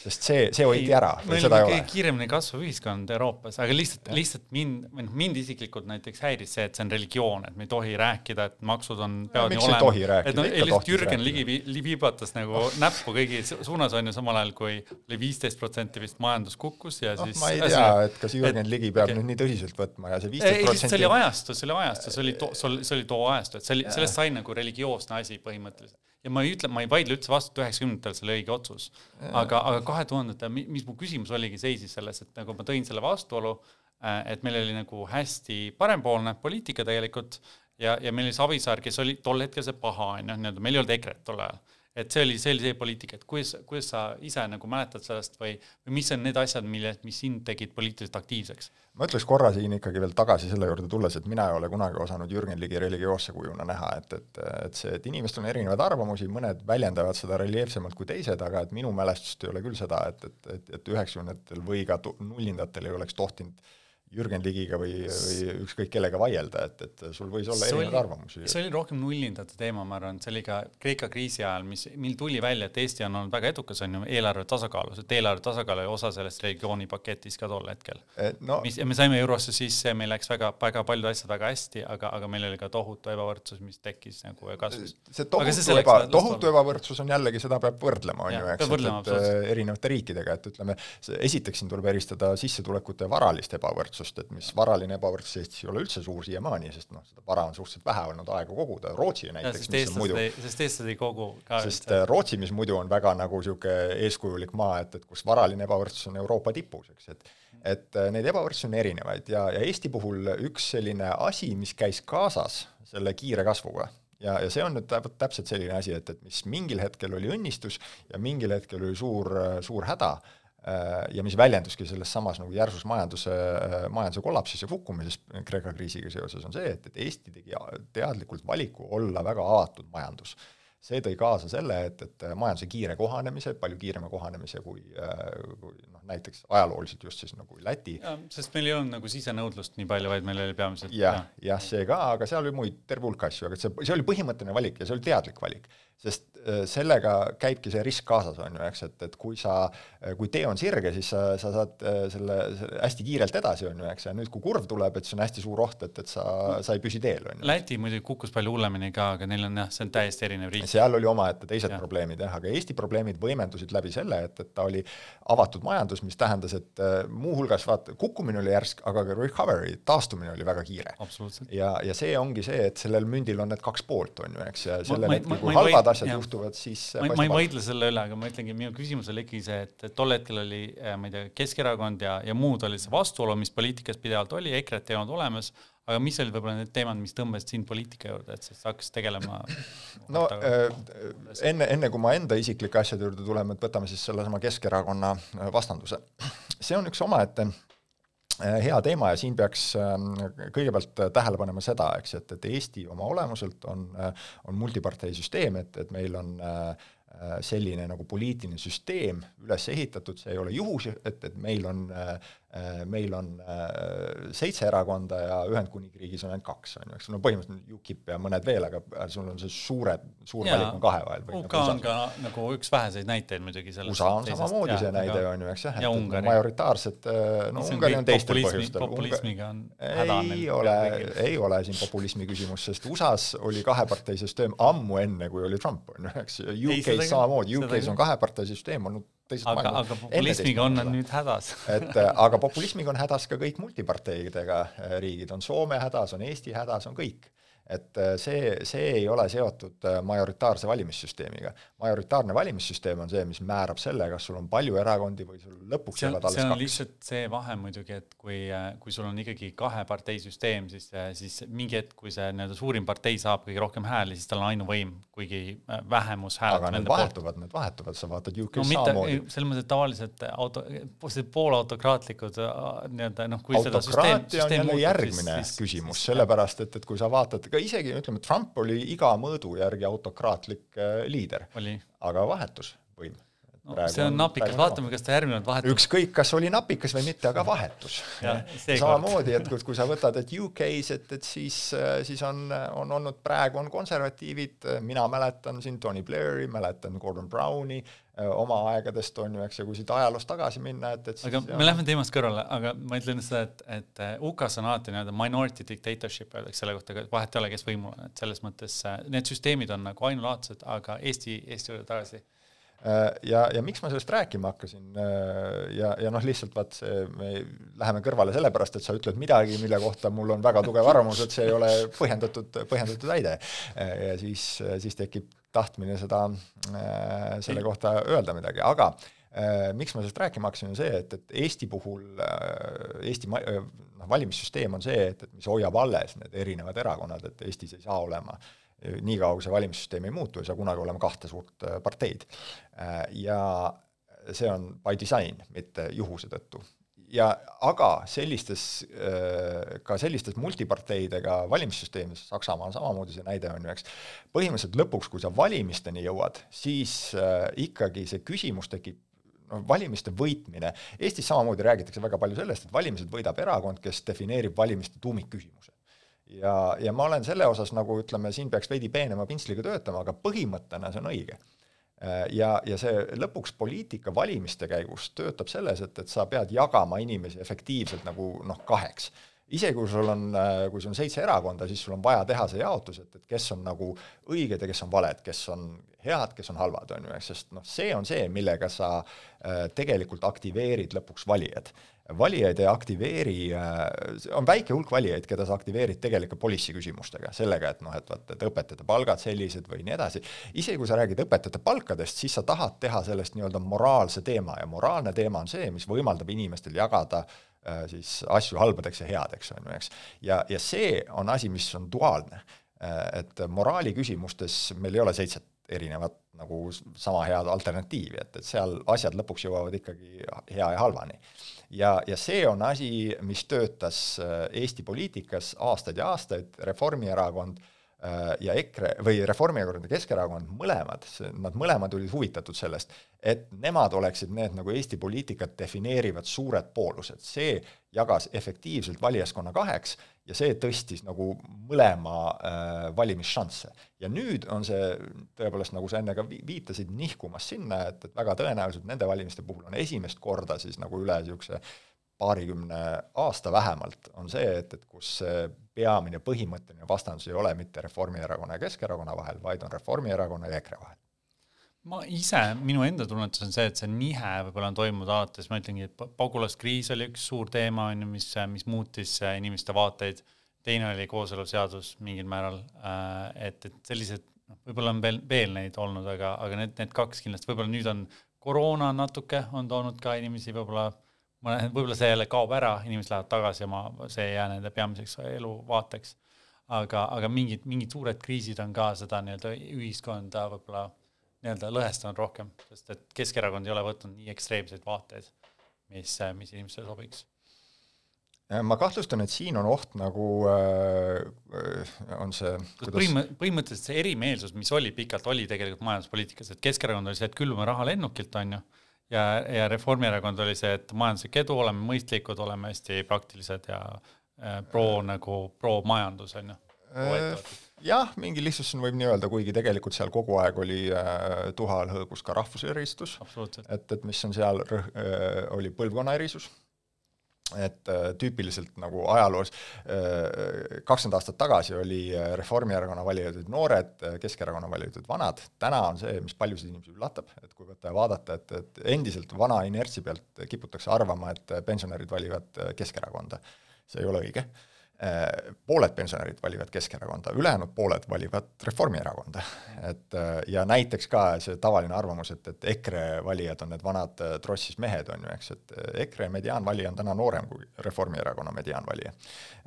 sest see, see hoiti ära. meil on kõige kiiremini kasvav ühiskond Euroopas, aga lihtsalt, lihtsalt mind, või noh, mind isiklikult näiteks häiris see, et see on religioon, et me ei tohi rääkida, et maksud on, peavad nii olema. et no lihtsalt Jürgen Ligi vi-, viibatas nagu näppu kõigi suunas on ju, samal ajal kui oli viisteist protsenti vist majandus kukkus ja no, siis ma ei tea, et kas Jürgen et, Ligi peab okay. nüüd nii tõsiselt võtma ja see viisteist protsenti see oli ajastus, see oli ajastus, see oli too, see oli too ajastu, et see oli, sellest sai nagu religioosne asi põhimõtteliselt ja ma ei ütle, ma ei vaidle üldse vastu, et üheksakümnendatel see oli õige otsus. aga, aga kahe tuhandete, mis mu küsimus oligi, seisis selles, et nagu ma tõin selle vastuolu, äh, et meil oli nagu hästi parempoolne poliitika tegelikult ja, ja meil oli Savisaar, kes oli tol hetkel see paha, on ju, nii-öelda meil ei olnud EKRE-t tol ajal et see oli, see oli see poliitika, et kuidas, kuidas sa ise nagu mäletad sellest või, või mis on need asjad, mille, mis sind tegid poliitiliselt aktiivseks? ma ütleks korra siin ikkagi veel tagasi selle juurde tulles, et mina ei ole kunagi osanud Jürgen Ligi religioosse kujuna näha, et, et, et see, et inimestel on erinevaid arvamusi, mõned väljendavad seda reljeefsemalt kui teised, aga et minu mälestust ei ole küll seda, et, et, et, et üheksakümnendatel või ka nullindatel ei oleks tohtinud Jürgen Ligiga või, või ükskõik kellega vaielda, et, et sul võis olla see erinevaid arvamusi. see oli rohkem nullindate teema, ma arvan, see oli ka Kreeka kriisi ajal, mis, mil tuli välja, et Eesti on olnud väga edukas, on ju, eelarve tasakaalus, et eelarve tasakaal oli osa sellest religioonipaketis ka tol hetkel eh,. No, mis, ja me saime eurosse sisse, meil läks väga, väga paljud asjad väga hästi, aga, aga meil oli ka tohutu ebavõrdsus, mis tekkis nagu ja kasvas. see tohutu, eba, tohutu ebavõrdsus on jällegi, seda peab võrdlema, on ju, eks, et, et erinevate riikidega, et ütleme, esiteks siin tuleb eristada sissetulekute ja varalist ebavõrdsust, ebavõrdsust, et mis varaline ebavõrdsus Eestis ei ole üldse suur siiamaani, sest noh, seda vara on suhteliselt vähe olnud aega koguda, Rootsi näiteks, mis on muidu sest eestlased ei kogu ka sest üldse. Rootsi, mis muidu on väga nagu niisugune eeskujulik maa, et, et kus varaline ebavõrdsus on Euroopa tipus, eks, et et neid ebavõrdsusi on erinevaid ja, ja Eesti puhul üks selline asi, mis käis kaasas selle kiire kasvuga, ja, ja see on nüüd täpselt selline asi, et, et mis mingil hetkel oli õnnistus ja mingil hetkel oli suur, suur häda äh, ja mis väljenduski selles samas nagu järsus majanduse, majanduse kollapsis ja kukkumises Kreeka kriisiga seoses, on see, et, et Eesti tegi teadlikult valiku olla väga avatud majandus. See tõi kaasa selle, et, et majanduse kiire kohanemise, palju kiirema kohanemise kui, kui noh, näiteks ajalooliselt just siis nagu Läti. sest meil ei olnud nagu sisenõudlust nii palju, vaid meil oli peamiselt jah, jah, see ka, aga seal oli muid terve hulk asju, aga see, see oli põhimõtteline valik ja see oli teadlik valik sest äh, sellega käibki see risk kaasas, on ju, eks, et, et kui sa, äh, kui tee on sirge, siis sa, sa saad äh, selle, selle hästi kiirelt edasi, on ju, eks, ja nüüd, kui kurv tuleb, et siis on hästi suur oht, et, et sa, sa ei püsi teel, on ju. Läti muidugi kukkus palju hullemini ka, aga neil on jah, see on täiesti erinev riik. seal oli omaette teised ja. probleemid jah, aga Eesti probleemid võimendusid läbi selle, et, et ta oli avatud majandus, mis tähendas, et muuhulgas vaata, kukkumine oli järsk, aga ka recovery, taastumine oli väga kiire. ja, ja see ongi see, et sellel mündil on need kaks poolt, on ju, eks, ja sellel hetkel, kui halvad asjad ja. juhtuvad, siis ma, ma ei vaidle selle üle, aga ma ütlengi, minu küsimus oli ikkagi see, et tol hetkel oli, äh, ma ei tea, Keskerakond ja, ja muud oli see vastuolu, mis poliitikas pidevalt oli, EKRE-t ei olnud olemas, aga mis olid võib-olla need teemad, mis tõmbasid sind poliitika juurde, et sa hakkasid tegelema no äh, enne, enne kui ma enda isiklike asjade juurde tuleme, et võtame siis sellesama Keskerakonna äh, vastanduse. see on üks omaette äh, hea teema ja siin peaks ähm, kõigepealt tähele panema seda, eks, et, et Eesti oma olemuselt on, on multiparteisüsteem, et, et meil on selline nagu poliitiline süsteem üles ehitatud, see ei ole juhus, et, et meil on Äh, meil on äh, seitse erakonda ja Ühendkuningriigis on ainult kaks, on ju, eks, no põhimõtteliselt UKIP ja mõned veel, aga sul on see suure, suur ja, valik on kahe vahel. UK nagu on ka nagu üks väheseid näiteid muidugi sellest USA on samamoodi see näide, on ju, eks jah, et, et majoritaarsed, no Ungari on teistel põhjustel. populismiga on häda ei ole, ei ole siin populismi küsimus, sest USA-s oli kaheparteisüsteem ammu enne, kui oli Trump, on ju, eks, UK-s samamoodi, UK-s on kaheparteisüsteem olnud teised aga, aga populismiga on nad nüüd hädas. Et äh, aga populismiga on hädas ka kõik multiparteidega riigid, on Soome hädas, on Eesti hädas, on kõik et äh, see, see ei ole seotud äh, majoritaarse valimissüsteemiga. majoritaarne valimissüsteem on see, mis määrab selle, kas sul on palju erakondi või sul lõpuks jäävad alles kaks. see on lihtsalt see vahe muidugi, et kui, äh, kui sul on ikkagi kahe partei süsteem, siis, siis mingi hetk, kui see nii-öelda suurim partei saab kõige rohkem hääli, siis tal on ainuvõim, kuigi vähemus hääled aga need vahetuvad, need vahetuvad, sa vaatad UK-s no, samamoodi. selles mõttes, et tavaliselt auto, poolautokraatlikud nii-öelda noh, kui seda süsteem, süsteem muutub, järgmine siis, küsimus, sellepärast et, et kui sa vaatad ka isegi ütleme, Trump oli iga mõõdu järgi autokraatlik äh, liider, aga vahetus võim see on napikas, vaatame, kas ta järgmine kord vahetub. ükskõik, kas oli napikas või mitte, aga vahetus. samamoodi, et kui, kui sa võtad, et UK-s, et, et siis, siis on, on olnud, praegu on konservatiivid, mina mäletan siin Tony Blairi, mäletan Gordon Browni, oma aegadest on ju, eks, ja kui siit ajaloos tagasi minna, et, et aga me lähme teemast kõrvale, aga ma ütlen seda, et, et äh, UK-s on alati nii-öelda minority dictatorship öeldakse selle kohta, vahet ei ole, kes võimul on, et selles mõttes äh, need süsteemid on nagu ainulaadsed, aga Eesti, Eesti juurde tagasi ja, ja miks ma sellest rääkima hakkasin ja, ja noh, lihtsalt vaat see, me läheme kõrvale sellepärast, et sa ütled midagi, mille kohta mul on väga tugev arvamus, et see ei ole põhjendatud, põhjendatud väide. ja siis, siis tekib tahtmine seda, äh, selle kohta öelda midagi, aga äh, miks ma sellest rääkima hakkasin, on see, et, et Eesti puhul äh, Eesti noh, valimissüsteem on see, et, et mis hoiab alles need erinevad erakonnad, et Eestis ei saa olema niikaua, kui see valimissüsteem ei muutu, ei saa kunagi olema kahte suurt parteid. Ja see on by design, mitte juhuse tõttu ja aga sellistes, äh, ka sellistes multiparteidega valimissüsteemides, Saksamaa on samamoodi see näide, on ju, eks, põhimõtteliselt lõpuks, kui sa valimisteni jõuad, siis äh, ikkagi see küsimus tekib noh, valimiste võitmine, Eestis samamoodi räägitakse väga palju sellest, et valimised võidab erakond, kes defineerib valimiste tuumikküsimuse. Ja, ja ma olen selle osas nagu ütleme, siin peaks veidi peenema pintsliga töötama, aga põhimõttena see on õige Äh, ja, ja see lõpuks poliitika valimiste käigus töötab selles, et, et sa pead jagama inimesi efektiivselt nagu noh, kaheks. isegi kui sul on, äh, kui sul on seitse erakonda, siis sul on vaja teha see jaotus, et, et kes on nagu õiged ja kes on valed, kes on head, kes on halvad, on ju, sest noh, see on see, millega sa äh, tegelikult aktiveerid lõpuks valijad valijaid ei aktiveeri, on väike hulk valijaid, keda sa aktiveerid tegelikult policy küsimustega, sellega, et noh, et vaata, et õpetajate palgad sellised või nii edasi, isegi kui sa räägid õpetajate palkadest, siis sa tahad teha sellest nii-öelda moraalse teema ja moraalne teema on see, mis võimaldab inimestel jagada äh, siis asju halbadeks ja headeks, on ju, eks. ja, ja see on asi, mis on duaalne äh,. et moraali küsimustes meil ei ole seitset erinevat nagu sama head alternatiivi, et, et seal asjad lõpuks jõuavad ikkagi hea ja halvani. Ja, ja see on asi, mis töötas äh, Eesti poliitikas aastaid ja aastaid, Reformierakond äh, ja EKRE või Reformierakond ja Keskerakond, mõlemad, nad mõlemad olid huvitatud sellest, et nemad oleksid need nagu Eesti poliitikat defineerivad suured poolused, see jagas efektiivselt valijaskonna kaheks ja see tõstis nagu mõlema äh, valimisšansse. ja nüüd on see tõepoolest, nagu sa enne ka viitasid, nihkumas sinna, et, et väga tõenäoliselt nende valimiste puhul on esimest korda siis nagu üle niisuguse paarikümne aasta vähemalt, on see, et, et kus peamine põhimõtteline vastandus ei ole mitte Reformierakonna ja Keskerakonna vahel, vaid on Reformierakonna ja EKRE vahel ma ise, minu enda tunnetus on see, et see nihe võib-olla on toimunud alates, ma ütlengi, et pagulaskriis oli üks suur teema, on ju, mis, mis muutis äh, inimeste vaateid, teine oli kooseluseadus mingil määral, äh, et, et sellised, noh, võib-olla on veel, veel neid olnud, aga, aga need, need kaks kindlasti, võib-olla nüüd on koroona natuke, on toonud ka inimesi võib-olla, mõne, võib-olla see jälle kaob ära, inimesed lähevad tagasi oma, see ei jää nende peamiseks eluvaateks. aga, aga mingid, mingid suured kriisid on ka seda nii-öelda ühiskonda võib-olla nii-öelda lõhestanud rohkem, sest et Keskerakond ei ole võtnud nii ekstreemseid vaateid, mis, mis inimestele sobiks. ma kahtlustan, et siin on oht nagu äh, on see kuidas... põhimõ-, põhimõtteliselt see erimeelsus, mis oli pikalt, oli tegelikult majanduspoliitikas, et Keskerakond oli see, et külvame raha lennukilt, on ju, ja, ja Reformierakond oli see, et majanduslik edu, oleme mõistlikud, oleme hästi praktilised ja äh, pro nagu, pro majandus, on ju jah, mingi lihtsustusena võib nii öelda, kuigi tegelikult seal kogu aeg oli äh, tuha all hõõgus ka rahvuseristus, et, et mis on seal äh,, oli põlvkonna erisus, et äh, tüüpiliselt nagu ajaloos äh, kakskümmend aastat tagasi oli äh, Reformierakonna valijad olid noored, äh, Keskerakonna valijad olid vanad, täna on see, mis paljusid inimesi üllatab, et kui võtta ja vaadata, et, et endiselt vana inertsi pealt kiputakse arvama, et pensionärid valivad Keskerakonda. see ei ole õige pooled pensionärid valivad Keskerakonda, ülejäänud pooled valivad Reformierakonda. et äh, ja näiteks ka see tavaline arvamus, et, et EKRE valijad on need vanad äh, trossis mehed, on ju, eks, et EKRE mediaanvalija on täna noorem kui Reformierakonna mediaanvalija.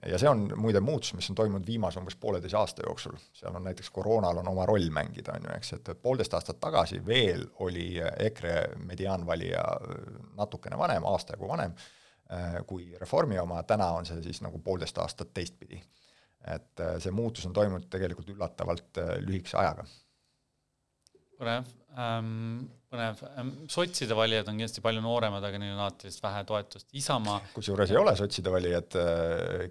ja see on muide muutus, mis on toimunud viimase umbes pooleteise aasta jooksul, seal on näiteks koroonal on oma roll mängida, on ju, eks, et poolteist aastat tagasi veel oli EKRE mediaanvalija natukene vanem, aasta jagu vanem Äh, kui Reformi oma, täna on see siis nagu poolteist aastat teistpidi. et äh, see muutus on toimunud tegelikult üllatavalt äh, lühikese ajaga. põnev ähm,, põnev ähm,, sotside valijad on kindlasti palju nooremad, aga neil on alati vist vähe toetust, Isamaa kusjuures ei ole sotside valijad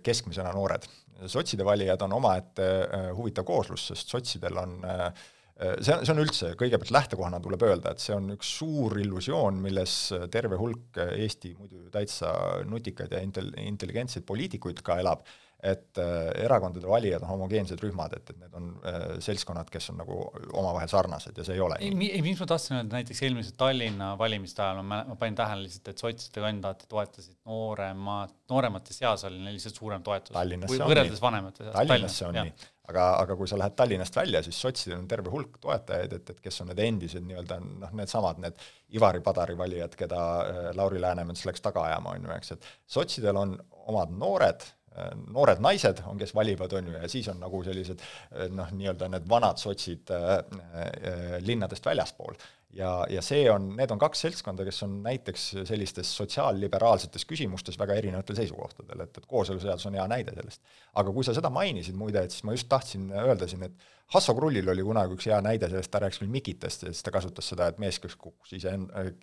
keskmisena noored. sotside valijad on omaette huvitav kooslus, sest sotsidel on äh, see on, see on üldse, kõigepealt lähtekohana tuleb öelda, et see on üks suur illusioon, milles terve hulk Eesti muidu täitsa nutikaid ja intel-, intelligentseid poliitikuid ka elab, et äh, erakondade valijad on homogeensed rühmad, et, et need on äh, seltskonnad, kes on nagu omavahel sarnased ja see ei ole ei, nii. ei, mis ma tahtsin öelda, näiteks eelmise Tallinna valimiste ajal ma, ma panin tähele lihtsalt, et sotside kandidaate toetasid nooremad, nooremate seas oli neil lihtsalt suurem toetus. võrreldes vanemate seas. Tallinnas see on nii, aga, aga kui sa lähed Tallinnast välja, siis sotsidel on terve hulk toetajaid, et, et kes on need endised nii-öelda noh, needsamad, need Ivari Padari valijad, keda äh, Lauri Läänemets läks taga ajama, on ju, eks, et sotsidel on omad noored Äh, noored naised on, kes valivad, on ju, ja siis on nagu sellised äh, noh, nii-öelda need vanad sotsid äh, äh, linnadest väljaspool. Ja, ja see on, need on kaks seltskonda, kes on näiteks sellistes sotsiaalliberaalsetes küsimustes väga erinevatel seisukohtadel, et, et kooseluseadus on hea näide sellest. aga kui sa seda mainisid muide, et siis ma just tahtsin öelda siin, et Hasso Krullil oli kunagi üks hea näide sellest, ta rääkis küll Mikitest ja siis ta kasutas seda, et mees, kes kukkus ise,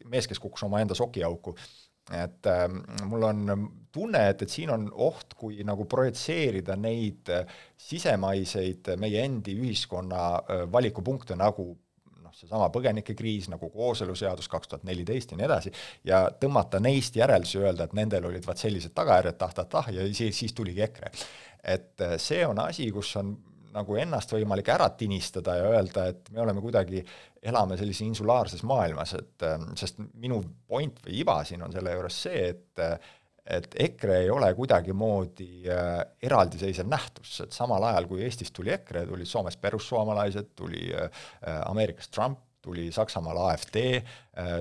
mees, kes kukkus omaenda sokiauku, et äh, mul on tunne, et, et siin on oht, kui nagu projitseerida neid sisemaiseid meie endi ühiskonna äh, valikupunkte, nagu seesama põgenikekriis, nagu kooseluseadus kaks tuhat neliteist ja nii edasi, ja tõmmata neist järeldusi, öelda, et nendel olid vaat sellised tagajärjed tah-tah-tah ja siis, siis tuligi EKRE. et see on asi, kus on nagu ennast võimalik ära tinistada ja öelda, et me oleme kuidagi, elame sellises insulaarses maailmas, et ähm, sest minu point või iva siin on selle juures see, et et EKRE ei ole kuidagimoodi äh, eraldiseisev nähtus, et samal ajal, kui Eestist tuli EKRE, tulid Soomest perussuomalaised, tuli äh, Ameerikast Trump, tuli Saksamaal AfD,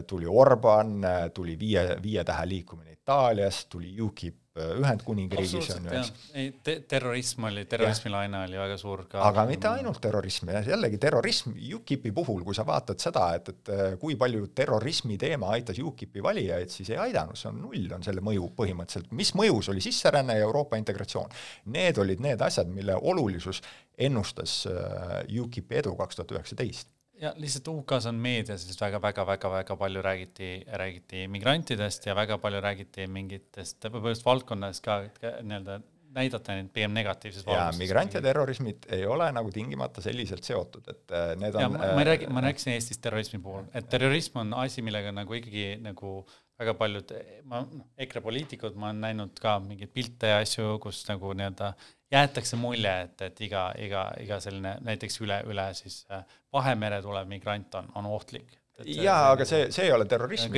tuli Orban, tuli viie, viie tähe liikumine Itaalias, tuli UKIP Ühendkuningriigis on ju, eks. ei te, terrorism oli, terrorismilaine oli väga suur ka. aga mitte ainult terrorism, jällegi terrorism UKIP-i puhul, kui sa vaatad seda, et, et kui palju terrorismi teema aitas UKIP-i valijaid, siis ei aidanud, see on null, on selle mõju põhimõtteliselt. mis mõjus, oli sisseränne ja Euroopa integratsioon. Need olid need asjad, mille olulisus ennustas äh, UKIP-i edu kaks tuhat üheksateist ja lihtsalt UK-s on meedias siis väga-väga-väga-väga palju räägiti, räägiti migrantidest ja väga palju räägiti mingitest, just valdkonnast ka nii-öelda näidata neid pigem negatiivses valguses. ja migrant ja terrorismid ei ole nagu tingimata selliselt seotud, et äh, need on. ma, ma ei räägi, ma rääkisin Eestis terrorismi puhul, et terrorism on asi, millega nagu ikkagi nagu väga paljud, ma, noh, EKRE poliitikud, ma olen näinud ka mingeid pilte ja asju, kus nagu nii-öelda jäetakse mulje, et, et iga, iga, iga selline näiteks üle, üle siis äh, Vahemere tulev migrant on, on ohtlik. jaa, aga see, see ei ole terrorism,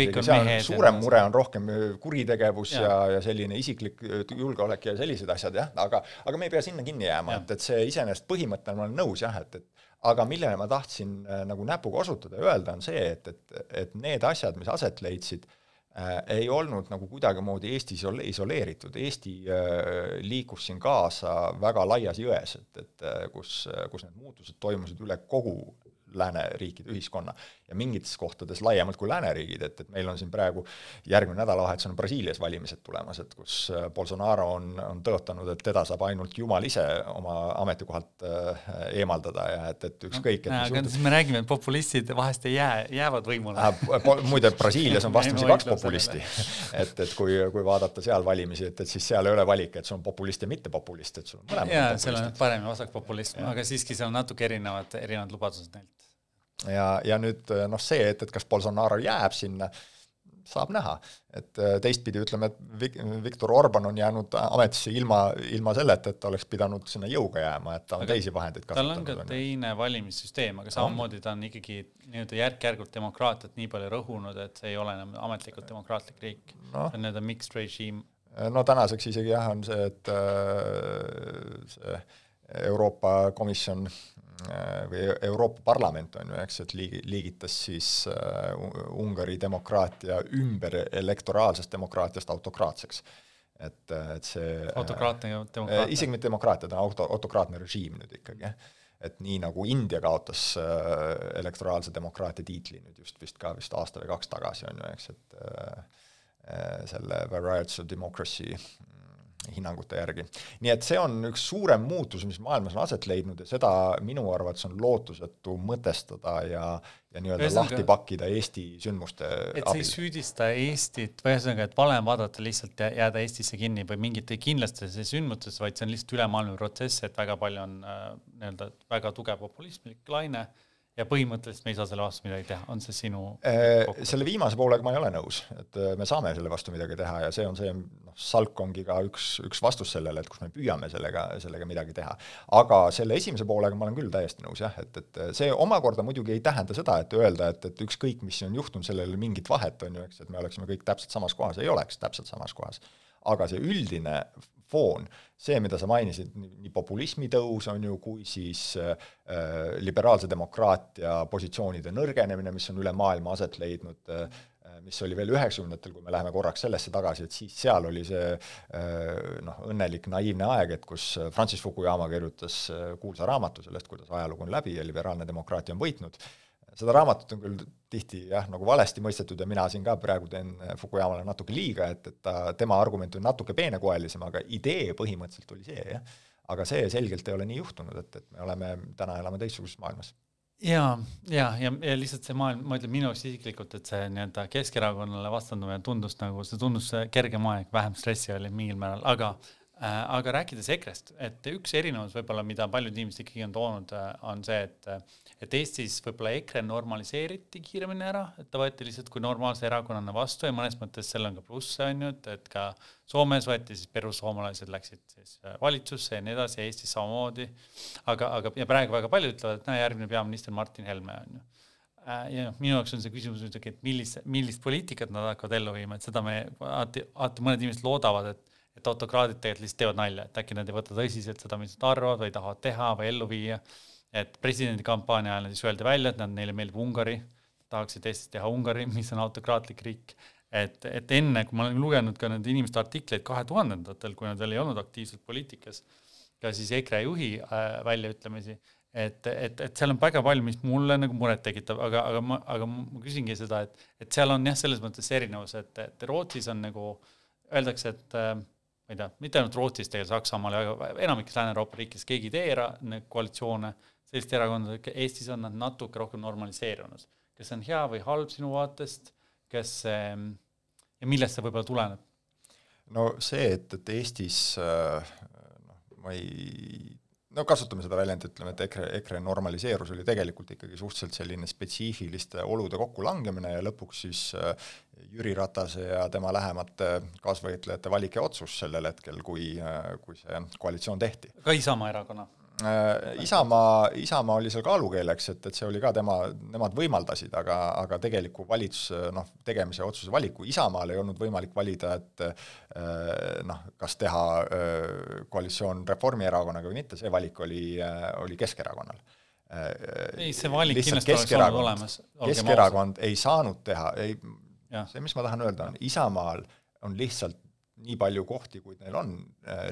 suurem mure on rohkem äh, kuritegevus ja, ja, ja selline isiklik äh, julgeolek ja sellised asjad jah, aga, aga me ei pea sinna kinni jääma et, et see iseenesest põhimõttena ma olen nõus jah, et, et aga millele ma tahtsin äh, nagu näpuga osutada ja öelda, on see, et, et, et need asjad, mis aset leidsid Äh, ei olnud nagu kuidagimoodi Eesti isoleeritud, Eesti äh, liikus siin kaasa väga laias jões, et, et äh, kus, kus need muutused toimusid üle kogu lääneriikide ühiskonna ja mingites kohtades laiemalt kui lääneriigid, et, et meil on siin praegu järgmine nädalavahetus on Brasiilias valimised tulemas, et kus äh, Bolsonaro on, on tõotanud, et teda saab ainult Jumal ise oma ametikohalt äh, eemaldada ja et, et ükskõik no,. aga siis me räägime, et populistid vahest ei jää, jäävad võimule. Äh,. muide, Brasiilias on vastamisi kaks populisti. et, et kui, kui vaadata seal valimisi, et, et siis seal ei ole valik, et sul on populist ja mittepopulist, et sul on mõlemad jaa, seal on parem ja vasakpopulism, aga siiski seal on natuke erinevad, erinevad lubadused neilt ja, ja nüüd noh, see, et, et kas Bolsonaro jääb sinna, saab näha, et äh, teistpidi ütleme, et Viktor Orban on jäänud ametisse ilma, ilma selleta, et ta oleks pidanud sinna jõuga jääma, et ta on aga teisi vahendeid kasutanud. tal on ka teine valimissüsteem, aga samamoodi ta on ikkagi nii-öelda järk-järgult demokraatiat nii palju rõhunud, et see ei ole enam ametlikult demokraatlik riik no., see on nii-öelda mixed regime. no tänaseks isegi jah, on see, et äh, see Euroopa Komisjon või Euroopa Parlament on ju, eks, et liigi-, liigitas siis uh, Ungari demokraatia ümber elektoraalsest demokraatiast autokraatseks. et, et see autokraatne demokraatia? isegi mitte demokraatia, ta on auto, autokraatne režiim nüüd ikkagi, et nii nagu India kaotas elektoraalse demokraatia tiitli nüüd just vist ka vist aasta või kaks tagasi, on ju, eks, et uh, selle Variety of Democracy hinnangute järgi. nii et see on üks suurem muutus, mis maailmas on aset leidnud ja seda minu arvates on lootusetu mõtestada ja ja nii-öelda lahti pakkida Eesti sündmuste et sa ei süüdista Eestit, ühesõnaga, et vale on vaadata lihtsalt jääda Eestisse kinni või mingite kindlastesse sündmustesse, vaid see on lihtsalt ülemaailmne protsess, et väga palju on äh, nii-öelda väga tugev populistlik laine ja põhimõtteliselt me ei saa selle vastu midagi teha, on see sinu äh, selle viimase poolega ma ei ole nõus, et äh, me saame selle vastu midagi teha ja see on see, SALK ongi ka üks, üks vastus sellele, et kus me püüame sellega, sellega midagi teha. aga selle esimese poolega ma olen küll täiesti nõus jah, et, et see omakorda muidugi ei tähenda seda, et öelda, et, et ükskõik, mis on juhtunud, sellel mingit vahet, on ju, eks, et me oleksime kõik täpselt samas kohas, ei oleks täpselt samas kohas. aga see üldine foon, see, mida sa mainisid, nii populismi tõus on ju, kui siis äh, liberaalse demokraatia positsioonide nõrgenemine, mis on üle maailma aset leidnud äh,, mis oli veel üheksakümnendatel, kui me läheme korraks sellesse tagasi, et siis seal oli see äh, noh, õnnelik naiivne aeg, et kus Francis Fukuyama kirjutas äh, kuulsa raamatu sellest, kuidas ajalugu on läbi ja liberaalne demokraatia on võitnud äh,, seda raamatut on küll tihti jah, nagu valesti mõistetud ja mina siin ka praegu teen Fukuyamale natuke liiga, et, et ta, tema argument on natuke peenekoelisem, aga idee põhimõtteliselt oli see, jah. aga see selgelt ei ole nii juhtunud, et, et me oleme, täna elame teistsuguses maailmas ja, ja, ja, ja lihtsalt see maailm, ma ütlen minu isiklikult, et see nii-öelda Keskerakonnale vastandumine tundus nagu, see tundus kergem aeg, vähem stressi oli mingil määral, aga äh, aga rääkides EKRE-st, et üks erinevus võib-olla, mida paljud inimesed ikkagi on toonud, äh, on see, et et Eestis võib-olla EKRE normaliseeriti kiiremini ära, et ta võeti lihtsalt kui normaalse erakonnana vastu ja mõnes mõttes seal on ka plusse, on ju, et, et ka Soomes võeti siis perussoomlased läksid siis äh, valitsusse ja nii edasi, Eestis samamoodi. aga, aga ja praegu väga paljud ütlevad, et näe, järgmine peaminister Martin Helme on ju äh, ja minu jaoks on see küsimus muidugi, et millist, millist poliitikat nad hakkavad ellu viima, et seda me alati, alati mõned inimesed loodavad, et et autokraadid tegelikult lihtsalt teevad nalja, et äkki nad ei võta tõsiselt seda, mis nad arvavad või tahavad teha või ellu viia. Et presidendikampaania ajal siis öeldi välja, et nad, neile meeldib Ungari, tahaksid Eestist teha Ungari, mis on autokraatlik riik. et, et enne, kui ma olen lugenud ka nende inimeste artikleid kahe tuhandendatel, kui nad veel ei olnud aktiivselt poliitikas, ka siis EKRE juhi äh, väljaütlemisi et, et, et seal on väga palju, mis mulle nagu muret tekitab, aga, aga ma, aga ma küsingi seda, et, et seal on jah, selles mõttes erinevus, et, et Rootsis on nagu öeldakse, et äh, ma ei tea, mitte ainult Rootsis, tegelikult Saksamaal ja enamikes Lääne-Euroopa riikides keegi ei tee era-, koalitsioone, sellist erakonda, Eestis on nad natuke rohkem normaliseerunud. kas see on hea või halb sinu vaatest, kas see ja millest see võib-olla tuleneb? no see, et, et Eestis äh, noh, ma ei no kasutame seda väljendit, ütleme, et EKRE, EKRE normaliseerus oli tegelikult ikkagi suhteliselt selline spetsiifiliste olude kokkulangemine ja lõpuks siis äh, Jüri Ratase ja tema lähemate kaasvõitlejate valik ja otsus sellel hetkel, kui, äh, kui see koalitsioon tehti. ka Isamaa erakonna? Äh, Isamaa, Isamaa oli seal kaalukeeleks, et, et see oli ka tema, nemad võimaldasid, aga, aga tegeliku valitsuse noh, tegemise otsuse valiku Isamaal ei olnud võimalik valida, et äh, noh, kas teha äh, koalitsioon Reformierakonnaga või mitte, see valik oli, oli Keskerakonnal. Ei, see valik kindlasti oleks olnud olemas. Keskerakond ei saanud teha, ei, see, mis ma tahan öelda, on Isamaal on lihtsalt nii palju kohti, kui neil on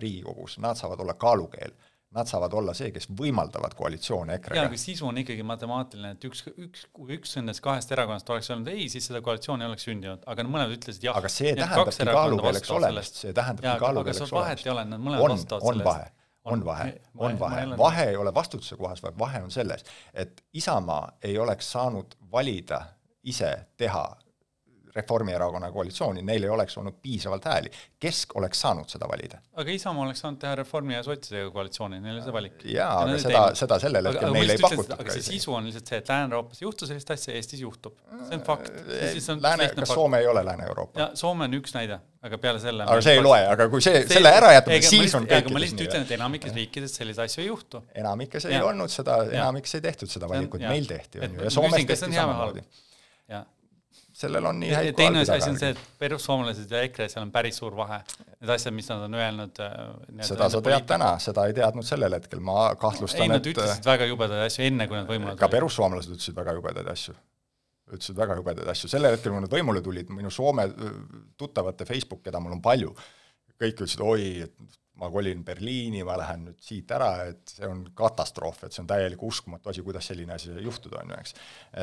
Riigikogus, nad saavad olla kaalukeel nad saavad olla see, kes võimaldavad koalitsioone EKRE-ga. jaa, aga sisu on ikkagi matemaatiline, et üks, üks, kui üks nendest kahest erakonnast oleks öelnud ei, siis seda koalitsiooni ei oleks sündinud, aga mõlemad ütlesid jah. aga see tähendabki kaalukeeleks olemist, see tähendabki kaalukeeleks olemist. vahet ei ole, nad mõlemad vastavad sellest. on vahe, on vahe, on vahe, vahe ei ole vastutuse kohas, vaid vahe on selles, et Isamaa ei oleks saanud valida ise teha Reformierakonna koalitsiooni, neil ei oleks olnud piisavalt hääli. Kesk oleks saanud seda valida. aga Isamaa oleks saanud teha Reformi ja sotsidega koalitsiooni, neil oli see valik. jaa, aga seda, seda sellel hetkel meile ei pakutud. aga see sisu on lihtsalt see, et Lääne-Euroopas ei juhtu sellist asja, Eestis juhtub. see on fakt. Lääne, kas Soome ei ole Lääne-Euroopa? Soome on üks näide, aga peale selle aga see ei loe, aga kui see, selle ära jätame, siis on nii. ma lihtsalt ütlen, et enamikes riikides selliseid asju ei juhtu. enamikes ei olnud seda, enamikes ei tehtud seda valikut, meil tehti, on ju, ja Soomes tehti samamoodi. jah sellel on nii häid teine asi on see, et perussuomlased ja EKRE, seal on päris suur vahe. Need asjad, mis nad on öelnud. Äh, seda sa tead täna, seda ei teadnud sellel hetkel, ma kahtlustan, et ei, nad ütlesid väga jubedaid asju enne, kui nad võimule tulid. ka perussuomlased ütlesid väga jubedaid asju. ütlesid väga jubedaid asju, sellel hetkel, kui nad võimule tulid, minu Soome tuttavate Facebook, keda mul on palju, kõik ütlesid, oi, et ma kolin Berliini, ma lähen nüüd siit ära, et see on katastroof, et see on täielik uskumatu asi, kuidas selline asi juhtuda on ju, eks.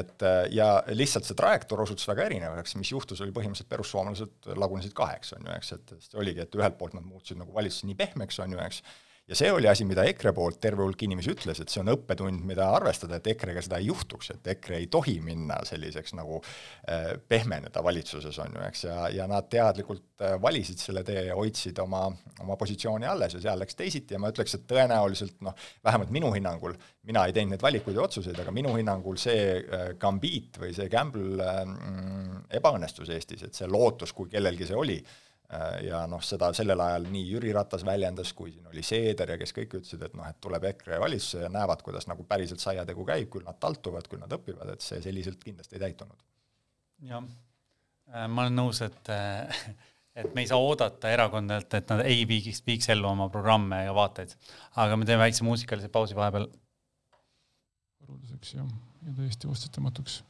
et äh, ja lihtsalt see trajektoor osutus väga erinevaks, mis juhtus, oli põhimõtteliselt perussuomalased lagunesid kaheks, on ju, eks, et see oligi, et ühelt poolt nad muutusid nagu valitsuse nii pehmeks, on ju, eks, ja see oli asi, mida EKRE poolt terve hulk inimesi ütles, et see on õppetund, mida arvestada, et EKRE-ga seda ei juhtuks, et EKRE ei tohi minna selliseks nagu äh, pehmeneda valitsuses, on ju, eks, ja, ja nad teadlikult äh, valisid selle tee ja hoidsid oma, oma positsiooni alles ja seal läks teisiti. Ja ma ütleks, et tõenäoliselt noh, vähemalt minu hinnangul, mina ei teinud neid valikuid ja otsuseid, aga minu hinnangul see äh, gambiit või see gamble äh, ebaõnnestus Eestis, et see lootus, kui kellelgi see oli, ja noh, seda sellel ajal nii Jüri Ratas väljendas, kui siin oli Seeder ja kes kõik ütlesid, et noh, et tuleb EKRE valitsusse ja näevad, kuidas nagu päriselt saiategu käib, küll nad taltuvad, küll nad õpivad, et see selliselt kindlasti ei täitunud. jah, äh, ma olen nõus, et äh, et me ei saa oodata erakondadelt, et nad ei viiks, viiks ellu oma programme ja vaateid. aga me teeme väikse muusikalise pausi vahepeal. haruldaseks jah, ja täiesti vastutamatuks.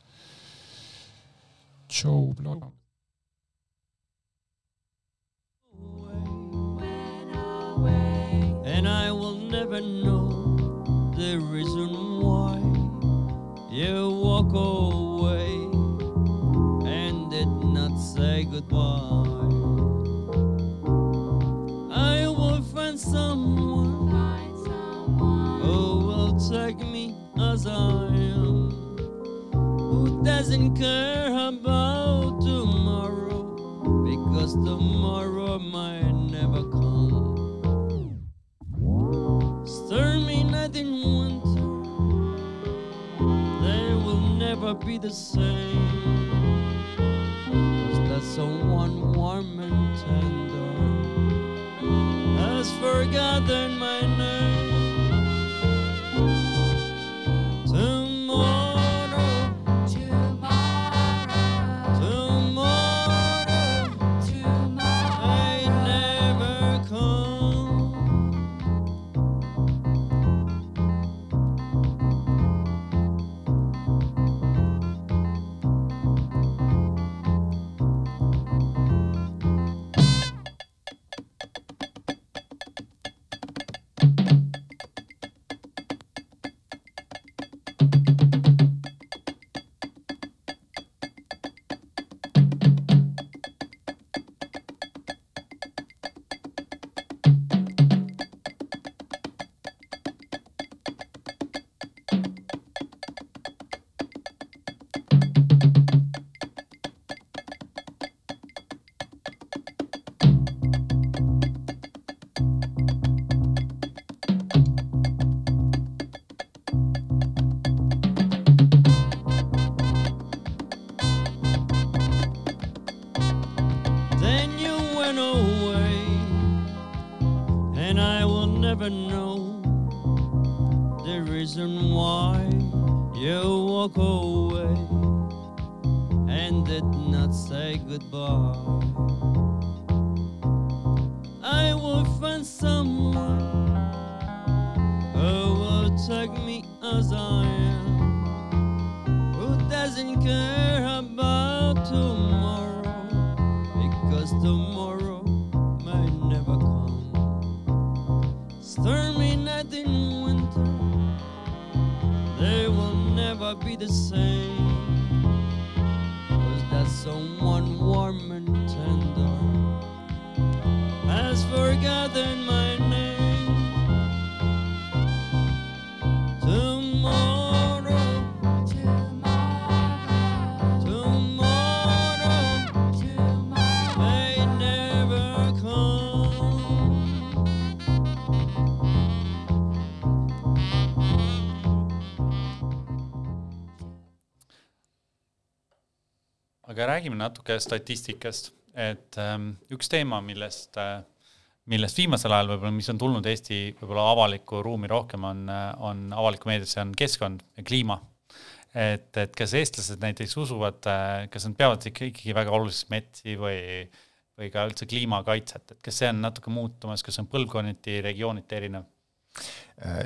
Joe Blog and I will never know the reason why you walk away and did not say goodbye. I will find someone, find someone who will take me as I am, who doesn't care about tomorrow might never come. Stormy night in winter, they will never be the same. Warm and tender has forgotten my name. run away, and I will never know the reason why you walk away and did not say goodbye. I will find someone who will take me as I am, who doesn't care about tomorrow, because tomorrow. In winter, they will never be the same. Cause that someone warm and tender has forgotten my name. Aga räägime natuke statistikast, et ähm, üks teema, millest äh, millest viimasel ajal võib-olla, mis on tulnud Eesti võib-olla avalikku ruumi rohkem, on, on avalikku meediasse, on keskkond ja kliima. et, et kas eestlased näiteks usuvad, kas nad peavad ikka ikkagi väga oluliseks metsi või, või ka üldse kliimakaitset, et kas see on natuke muutumas, kas on põlvkonniti, regiooniti erinev?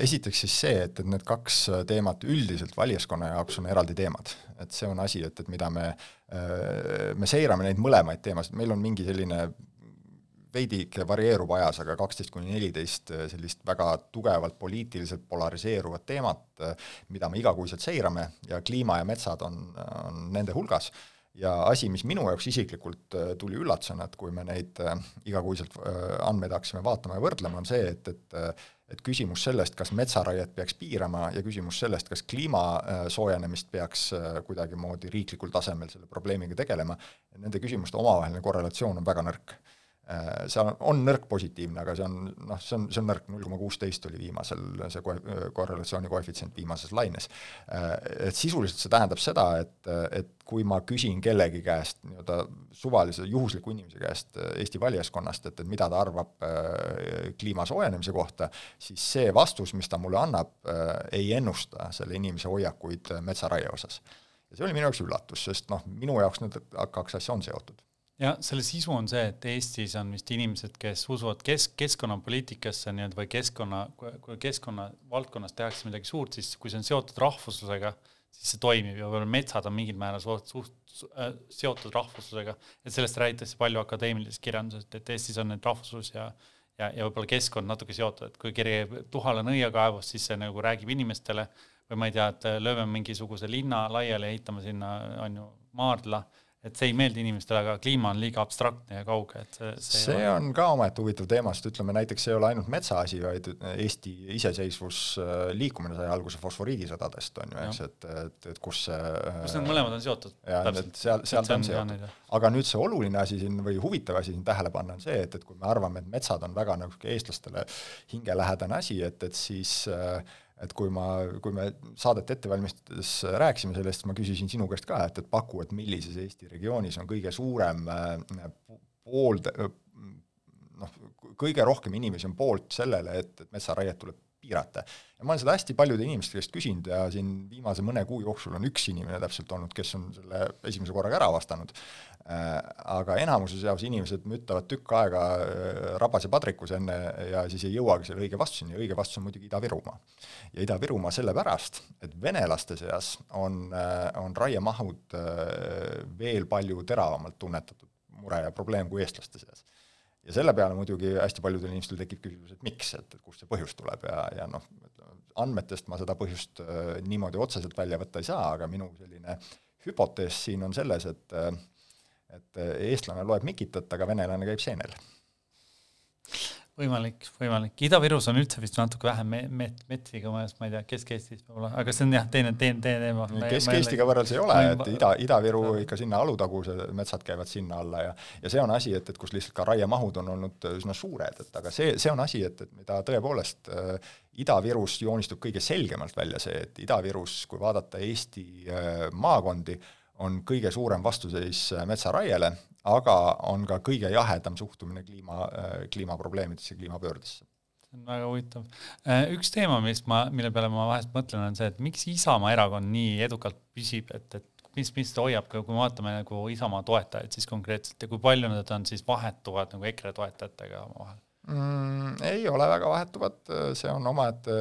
esiteks siis see, et, et need kaks teemat üldiselt valijaskonna jaoks on eraldi teemad. et see on asi, et, et mida me, me seirame neid mõlemaid teemasid, meil on mingi selline veidike varieerub ajas, aga kaksteist kuni neliteist sellist väga tugevalt poliitiliselt polariseeruvat teemat, mida me igakuiselt seirame ja kliima ja metsad on, on nende hulgas. Ja asi, mis minu jaoks isiklikult tuli üllatusena, et kui me neid igakuiselt andmeid hakkasime vaatama ja võrdlema, on see, et, et et küsimus sellest, kas metsaraiet peaks piirama ja küsimus sellest, kas kliima soojenemist peaks kuidagimoodi riiklikul tasemel selle probleemiga tegelema, nende küsimuste omavaheline korrelatsioon on väga nõrk see on, on nõrk positiivne, aga see on noh, see on, see on nõrk, null koma kuusteist oli viimasel, see koe-, korrelatsiooni koefitsient viimases laines. Et sisuliselt see tähendab seda, et, et kui ma küsin kellegi käest, nii-öelda suvalise, juhusliku inimese käest Eesti valijaskonnast, et, et mida ta arvab kliima soojenemise kohta, siis see vastus, mis ta mulle annab, ei ennusta selle inimese hoiakuid metsaraie osas. ja see oli minu jaoks üllatus, sest noh, minu jaoks need kaks asja on seotud ja selle sisu on see, et Eestis on vist inimesed, kes usuvad kesk, keskkonnapoliitikasse nii-öelda või keskkonna, kui keskkonna valdkonnas tehakse midagi suurt, siis kui see on seotud rahvuslusega, siis see toimib ja võib-olla metsad on mingil määral suht, suht äh, seotud rahvuslusega, et sellest räägitakse palju akadeemilises kirjanduses, et Eestis on need rahvuslus ja ja, ja võib-olla keskkond natuke seotud, et kui kiri Tuhala nõiakaevust, siis see nagu räägib inimestele. Või ma ei tea, et lööme mingisuguse linna laiali, ehitame sinna, on ju, maardla et see ei meeldi inimestele, aga kliima on liiga abstraktne ja kauge, et see see, see ole... on ka omaette huvitav teema, sest ütleme näiteks see ei ole ainult metsa asi, vaid Eesti iseseisvus, liikumine sai alguse fosforiidisõdadest, on ju, eks, et, et, et kus see kus need mõlemad on seotud. seal, seal ta on seotud. aga nüüd see oluline asi siin või huvitav asi siin tähele panna on see, et, et kui me arvame, et metsad on väga nagu eestlastele hingelähedane asi, et, et siis äh, et kui ma, kui me saadet ette valmistades rääkisime sellest, ma küsisin sinu käest ka, et, et paku, et millises Eesti regioonis on kõige suurem äh, pool, noh, kõige rohkem inimesi on poolt sellele, et, et metsaraiet tuleb piirata. ja ma olen seda hästi paljude inimeste käest küsinud ja siin viimase mõne kuu jooksul on üks inimene täpselt olnud, kes on selle esimese korraga ära vastanud äh,, aga enamuse seas inimesed müttavad tükk aega äh, rabas ja padrikus enne ja siis ei jõuagi selle õige vastuseni ja õige vastus on muidugi Ida-Virumaa. ja Ida-Virumaa sellepärast, et venelaste seas on äh,, on raiemahud veel palju teravamalt tunnetatud mure ja probleem kui eestlaste seas ja selle peale muidugi hästi paljudel inimestel tekib küsimus, et miks, et, et kust see põhjus tuleb ja, ja noh, andmetest ma seda põhjust äh, niimoodi otseselt välja võtta ei saa, aga minu selline hüpotees siin on selles, et äh, et eestlane loeb Mikitat, aga venelane käib seenel võimalik, võimalik, Ida-Virus on üldse vist natuke vähem met-, met-, metsi kui mõnes, ma ei tea, Kesk-Eestis võib-olla, aga see on jah, teine, teine, teine teema. Kesk-Eestiga võrreldes ei ole, et Ida, Ida-Viru ikka sinna Alutaguse metsad käivad sinna alla ja ja see on asi, et, et kus lihtsalt ka raiemahud on olnud üsna suured, et aga see, see on asi, et, et mida tõepoolest äh, Ida-Virus joonistub kõige selgemalt välja see, et Ida-Virus, kui vaadata Eesti äh, maakondi, on kõige suurem vastuseis äh, metsaraiele, aga on ka kõige jahedam suhtumine kliima, äh, kliimaprobleemidesse, kliimapöördesse. see on väga huvitav. üks teema, mis ma, mille peale ma vahest mõtlen, on see, et miks Isamaa erakond nii edukalt püsib, et, et mis, mis ta hoiab, kui me vaatame nagu Isamaa toetajaid siis konkreetselt ja kui palju nad on siis vahetuvad nagu EKRE toetajatega omavahel mm,? ei ole väga vahetuvad, see on omaette,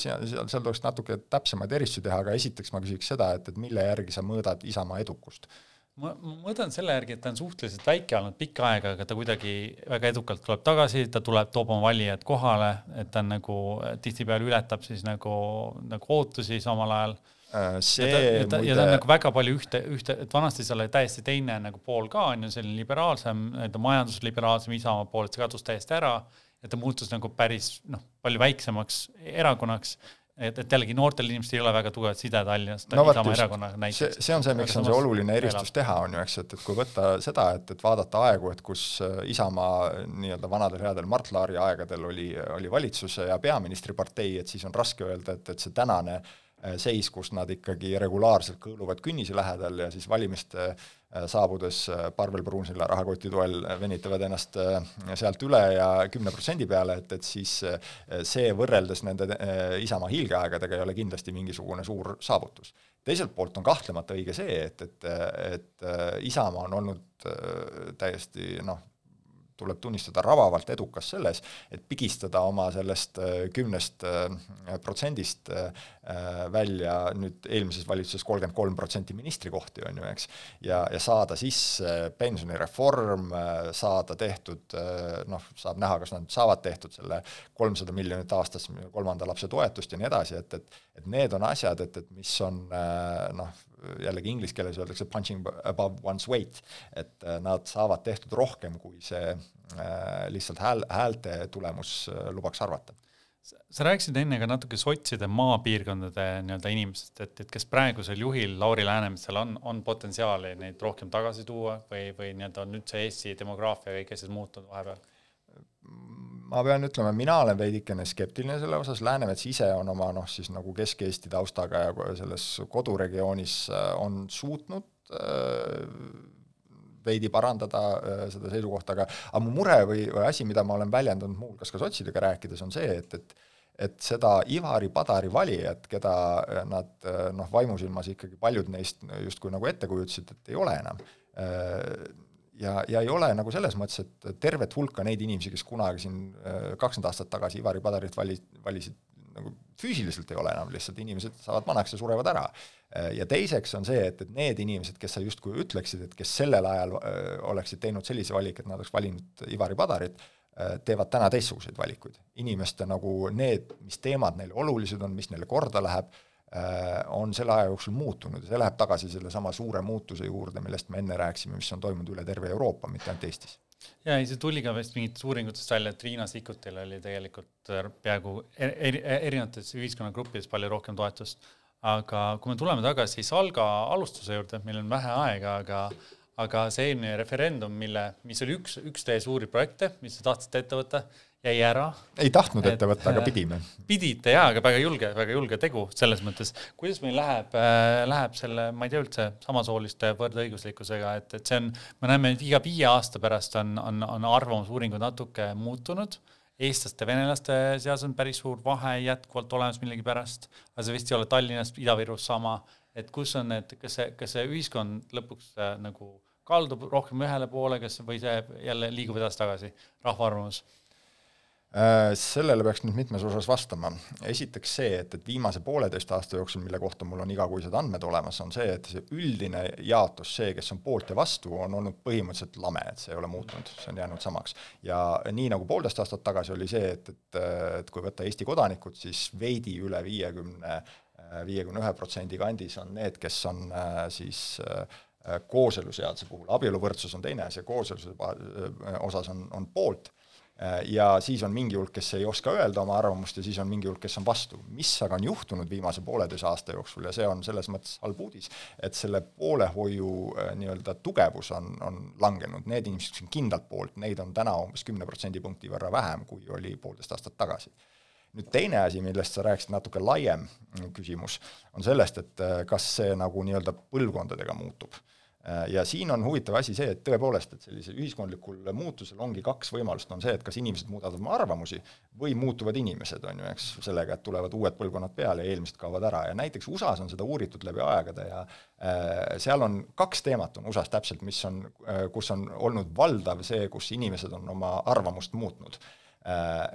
seal, seal, seal tuleks natuke täpsemaid eristusi teha, aga esiteks ma küsiks seda, et, et mille järgi sa mõõdad Isamaa edukust? Ma, ma mõtlen selle järgi, et ta on suhteliselt väike olnud pikka aega, aga ta kuidagi väga edukalt tuleb tagasi, ta tuleb, toob oma valijad kohale, et ta on nagu tihtipeale ületab siis nagu, nagu ootusi samal ajal. Äh, see ja ta, ja ta, muide... ja ta on nagu väga palju ühte, ühte, et vanasti seal oli täiesti teine nagu pool ka on ju, selline liberaalsem, nii-öelda majandusliberaalsem Isamaa pool, et see kadus täiesti ära ja ta muutus nagu päris noh, palju väiksemaks erakonnaks et, et jällegi noortel inimestel ei ole väga tugevat side Tallinnast no, Isamaa erakonnaga näiteks. see, on see, miks on see oluline eristus elab. teha, on ju, eks, et, et kui võtta seda, et, et vaadata aegu, et kus äh, Isamaa nii-öelda vanadel headel Mart Laari aegadel oli, oli valitsuse ja peaministripartei, et siis on raske öelda, et, et see tänane äh, Äh, seis, kus nad ikkagi regulaarselt kõõluvad künnise lähedal ja siis valimiste äh, saabudes äh, Parvel Pruunsilla rahakoti toel venitavad ennast sealt üle ja kümne protsendi peale, et, et siis see võrreldes nende Isamaa hiilgeaegadega ei ole kindlasti mingisugune suur saavutus. teiselt poolt on kahtlemata õige see, et, et, et Isamaa on olnud täiesti noh, tuleb tunnistada, rabavalt edukas selles, et pigistada oma sellest äh, kümnest äh, protsendist äh, välja nüüd eelmises valitsuses kolmkümmend kolm protsenti ministrikohti, on ju, eks, ja, ja saada sisse pensionireform, saada tehtud noh, saab näha, kas nad saavad tehtud selle kolmsada miljonit aastas kolmanda lapse toetust ja nii edasi, et, et et need on asjad, et, et mis on noh, jällegi inglise keeles öeldakse punching above one's weight, et äh, nad saavad tehtud rohkem, kui see äh, lihtsalt hääl, häälte tulemus äh, lubaks arvata sa rääkisid enne ka natuke sotside maapiirkondade nii-öelda inimestest, et, et kas praegusel juhil Lauri Läänemetsal on, on potentsiaali neid rohkem tagasi tuua või, või nii-öelda on nüüd see Eesti demograafia ja kõik asjad muutunud vahepeal? Ma pean ütlema, mina olen veidikene skeptiline selle osas, Läänemets ise on oma noh, siis nagu Kesk-Eesti taustaga ja selles koduregioonis äh, on suutnud äh, veidi parandada äh, seda seisukohta, aga aga mu mure või, või asi, mida ma olen väljendanud muuhulgas ka sotsidega rääkides, on see, et, et et seda Ivari Padari valijat, keda nad noh, vaimusilmas ikkagi paljud neist justkui nagu ette kujutasid, et ei ole enam, ja, ja ei ole nagu selles mõttes, et tervet hulka neid inimesi, kes kunagi siin äh, kakskümmend aastat tagasi Ivari Padarit vali, valisid, nagu füüsiliselt ei ole enam, lihtsalt inimesed saavad vanaks ja surevad ära. Äh, ja teiseks on see, et, et need inimesed, kes sa justkui ütleksid, et kes sellel ajal öö, äh, oleksid teinud sellise valiku, et nad oleks valinud Ivari Padarit, teevad täna teistsuguseid valikuid. inimeste nagu need, mis teemad neile olulised on, mis neile korda läheb, Äh, on selle aja jooksul muutunud ja see läheb tagasi sellesama suure muutuse juurde, millest me enne rääkisime, mis on toimunud üle terve Euroopa, mitte ainult Eestis. ja ei, see tuli ka vist mingitest uuringutest välja, et Riina Sikkutil oli tegelikult äh, peaaegu eri, erinevates ühiskonnagruppides palju rohkem toetust. aga kui me tuleme tagasi Salga alustuse juurde, meil on vähe aega, aga aga see eelmine referendum, mille, mis oli üks, üks teie suuri projekte, mis te tahtsite ette võtta, jäi ära. ei tahtnud ette võtta, aga pidime. pidite jaa, aga väga julge, väga julge tegu selles mõttes. kuidas meil läheb äh,, läheb selle, ma ei tea üldse, samasooliste võrdõiguslikkusega, et, et see on, me näeme, et iga viie aasta pärast on, on, on arvamusuuringud natuke muutunud. eestlaste, venelaste seas on päris suur vahe jätkuvalt olemas millegipärast, aga see vist ei ole Tallinnas, Ida-Virus sama, et kus on need, kas see, kas see ühiskond lõpuks äh, nagu kaldub rohkem ühele poole, kas, või see jälle liigub edasi-tagasi, rahva arvamus Äh, sellele peaks nüüd mitmes osas vastama. esiteks see, et, et viimase pooleteist aasta jooksul, mille kohta mul on igakuised andmed olemas, on see, et see üldine jaotus, see, kes on poolt ja vastu, on olnud põhimõtteliselt lame, et see ei ole muutunud, see on jäänud samaks. ja nii, nagu poolteist aastat tagasi oli see, et, et, et kui võtta Eesti kodanikud, siis veidi üle viiekümne, viiekümne ühe protsendi kandis on need, kes on äh, siis äh, kooseluseaduse puhul, abieluvõrdsus on teine asi, kooseluse osas on, on poolt Äh, ja siis on mingi hulk, kes ei oska öelda oma arvamust ja siis on mingi hulk, kes on vastu. mis aga on juhtunud viimase pooleteise aasta jooksul ja see on selles mõttes halb uudis, et selle poolehoiu äh, nii-öelda tugevus on, on langenud, need inimesed, kes on kindlalt poolt, neid on täna umbes kümne protsendipunkti võrra vähem, kui oli poolteist aastat tagasi. Nüüd teine asi, millest sa rääkisid, natuke laiem küsimus, on sellest, et äh, kas see nagu nii-öelda põlvkondadega muutub. Äh, ja siin on huvitav asi see, et tõepoolest, et sellisel ühiskondlikul muutusel ongi kaks võimalust, on see, et kas inimesed muudavad oma arvamusi või muutuvad inimesed, on ju, eks, sellega, et tulevad uued põlvkonnad peale ja eelmised kaovad ära. Ja näiteks USA-s on seda uuritud läbi aegade ja äh, seal on kaks teemat on USA-s täpselt, mis on äh,, kus on olnud valdav see, kus inimesed on oma arvamust muutnud. Äh,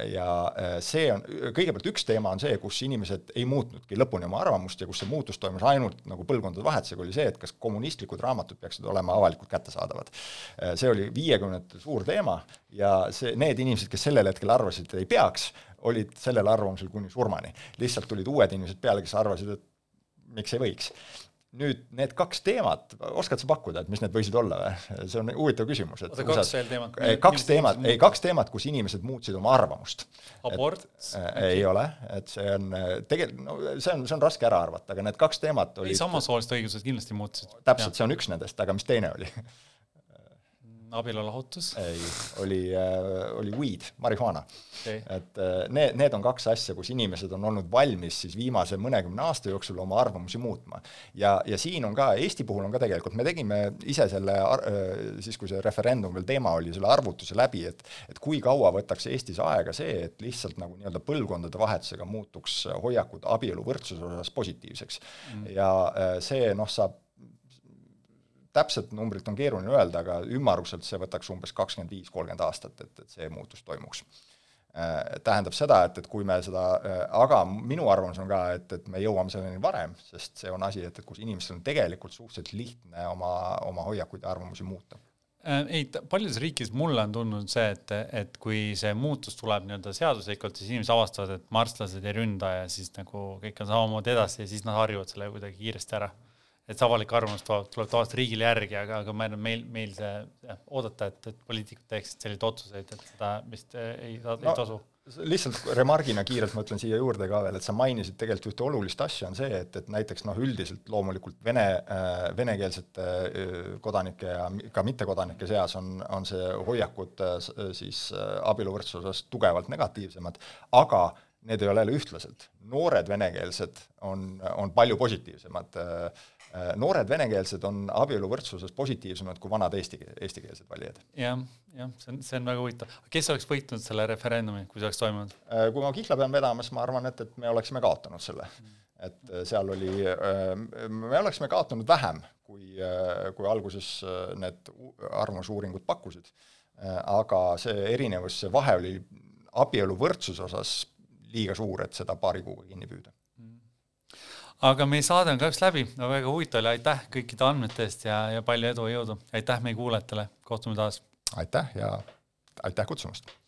ja äh, see on, kõigepealt üks teema on see, kus inimesed ei muutnudki lõpuni oma arvamust ja kus see muutus toimus ainult nagu põlvkondade vahetusega, oli see, et kas kommunistlikud raamatud peaksid olema avalikult kättesaadavad. Äh, see oli viiekümnendate suur teema ja see, need inimesed, kes sellel hetkel arvasid, et ei peaks, olid sellel arvamusel kuni surmani. lihtsalt tulid uued inimesed peale, kes arvasid, et miks ei võiks nüüd need kaks teemat, oskad sa pakkuda, et mis need võisid olla või? see on huvitav küsimus. oota, kaks veel teemat? kaks teemat, ei kaks teemat, kus inimesed muutsid oma arvamust. abort? Äh, ei ole, et see on tegelikult, no see on, see on raske ära arvata, aga need kaks teemat olid ei, samasoolised õigused kindlasti muutusid. täpselt, see on üks nendest, aga mis teine oli abielulahutus? ei, oli äh,, oli weed, marihuana okay.. et äh, need, need on kaks asja, kus inimesed on olnud valmis siis viimase mõnekümne aasta jooksul oma arvamusi muutma. ja, ja siin on ka, Eesti puhul on ka tegelikult, me tegime ise selle äh,, siis kui see referendum veel teema oli, selle arvutuse läbi, et et kui kaua võtaks Eestis aega see, et lihtsalt nagu nii-öelda põlvkondade vahetusega muutuks hoiakud abieluvõrdsuse osas positiivseks mm.. ja see noh, saab täpset numbrit on keeruline öelda, aga ümmaruselt see võtaks umbes kakskümmend viis, kolmkümmend aastat, et, et see muutus toimuks äh, tähendab seda, et, et kui me seda, äh, aga minu arvamus on ka, et, et me jõuame selleni varem, sest see on asi, et, et kus inimestel on tegelikult suhteliselt lihtne oma, oma hoiakuid ja arvamusi muuta. Äh, ei, paljudes riikides mulle on tulnud see, et, et kui see muutus tuleb nii-öelda seaduslikult, siis inimesed avastavad, et marslased ei ründa ja siis nagu kõik on samamoodi edasi ja siis nad harjuvad sellega kuidagi kiiresti ära et see avalik arvamus tuleb, tuleb tavaliselt riigile järgi, aga, aga ma arvan, meil, meil see jah, oodata, et, et poliitikud teeksid selliseid otsuseid, et seda vist eh, ei, ei no, tasu lihtsalt remargina kiirelt ma ütlen siia juurde ka veel, et sa mainisid tegelikult ühte olulist asja, on see, et, et näiteks noh, üldiselt loomulikult vene äh,, venekeelsete äh, kodanike ja ka mittekodanike seas on, on see hoiakud äh, siis äh, abieluvõrdsuse osas tugevalt negatiivsemad, aga need ei ole jälle ühtlaselt. noored venekeelsed on, on palju positiivsemad Äh, noored venekeelsed on abieluvõrdsuses positiivsemad kui vanad eesti, eestikeelsed valijad ja,. jah, jah, see on, see on väga huvitav. kes oleks võitnud selle referendumi, kui see oleks toimunud? Äh, kui ma kihla pean vedama, siis ma arvan, et, et me oleksime kaotanud selle. et äh, seal oli, me oleksime kaotanud vähem, kui, kui alguses need arvamusuuringud pakkusid. aga see erinevus, see vahe oli abieluvõrdsuse osas liiga suur, et seda paari kuuga kinni püüda aga meie saade on kahjuks läbi, no väga huvitav oli, aitäh kõikide andmete eest ja, ja palju edu ja jõudu, aitäh meie kuulajatele, kohtume taas. aitäh ja aitäh kutsumast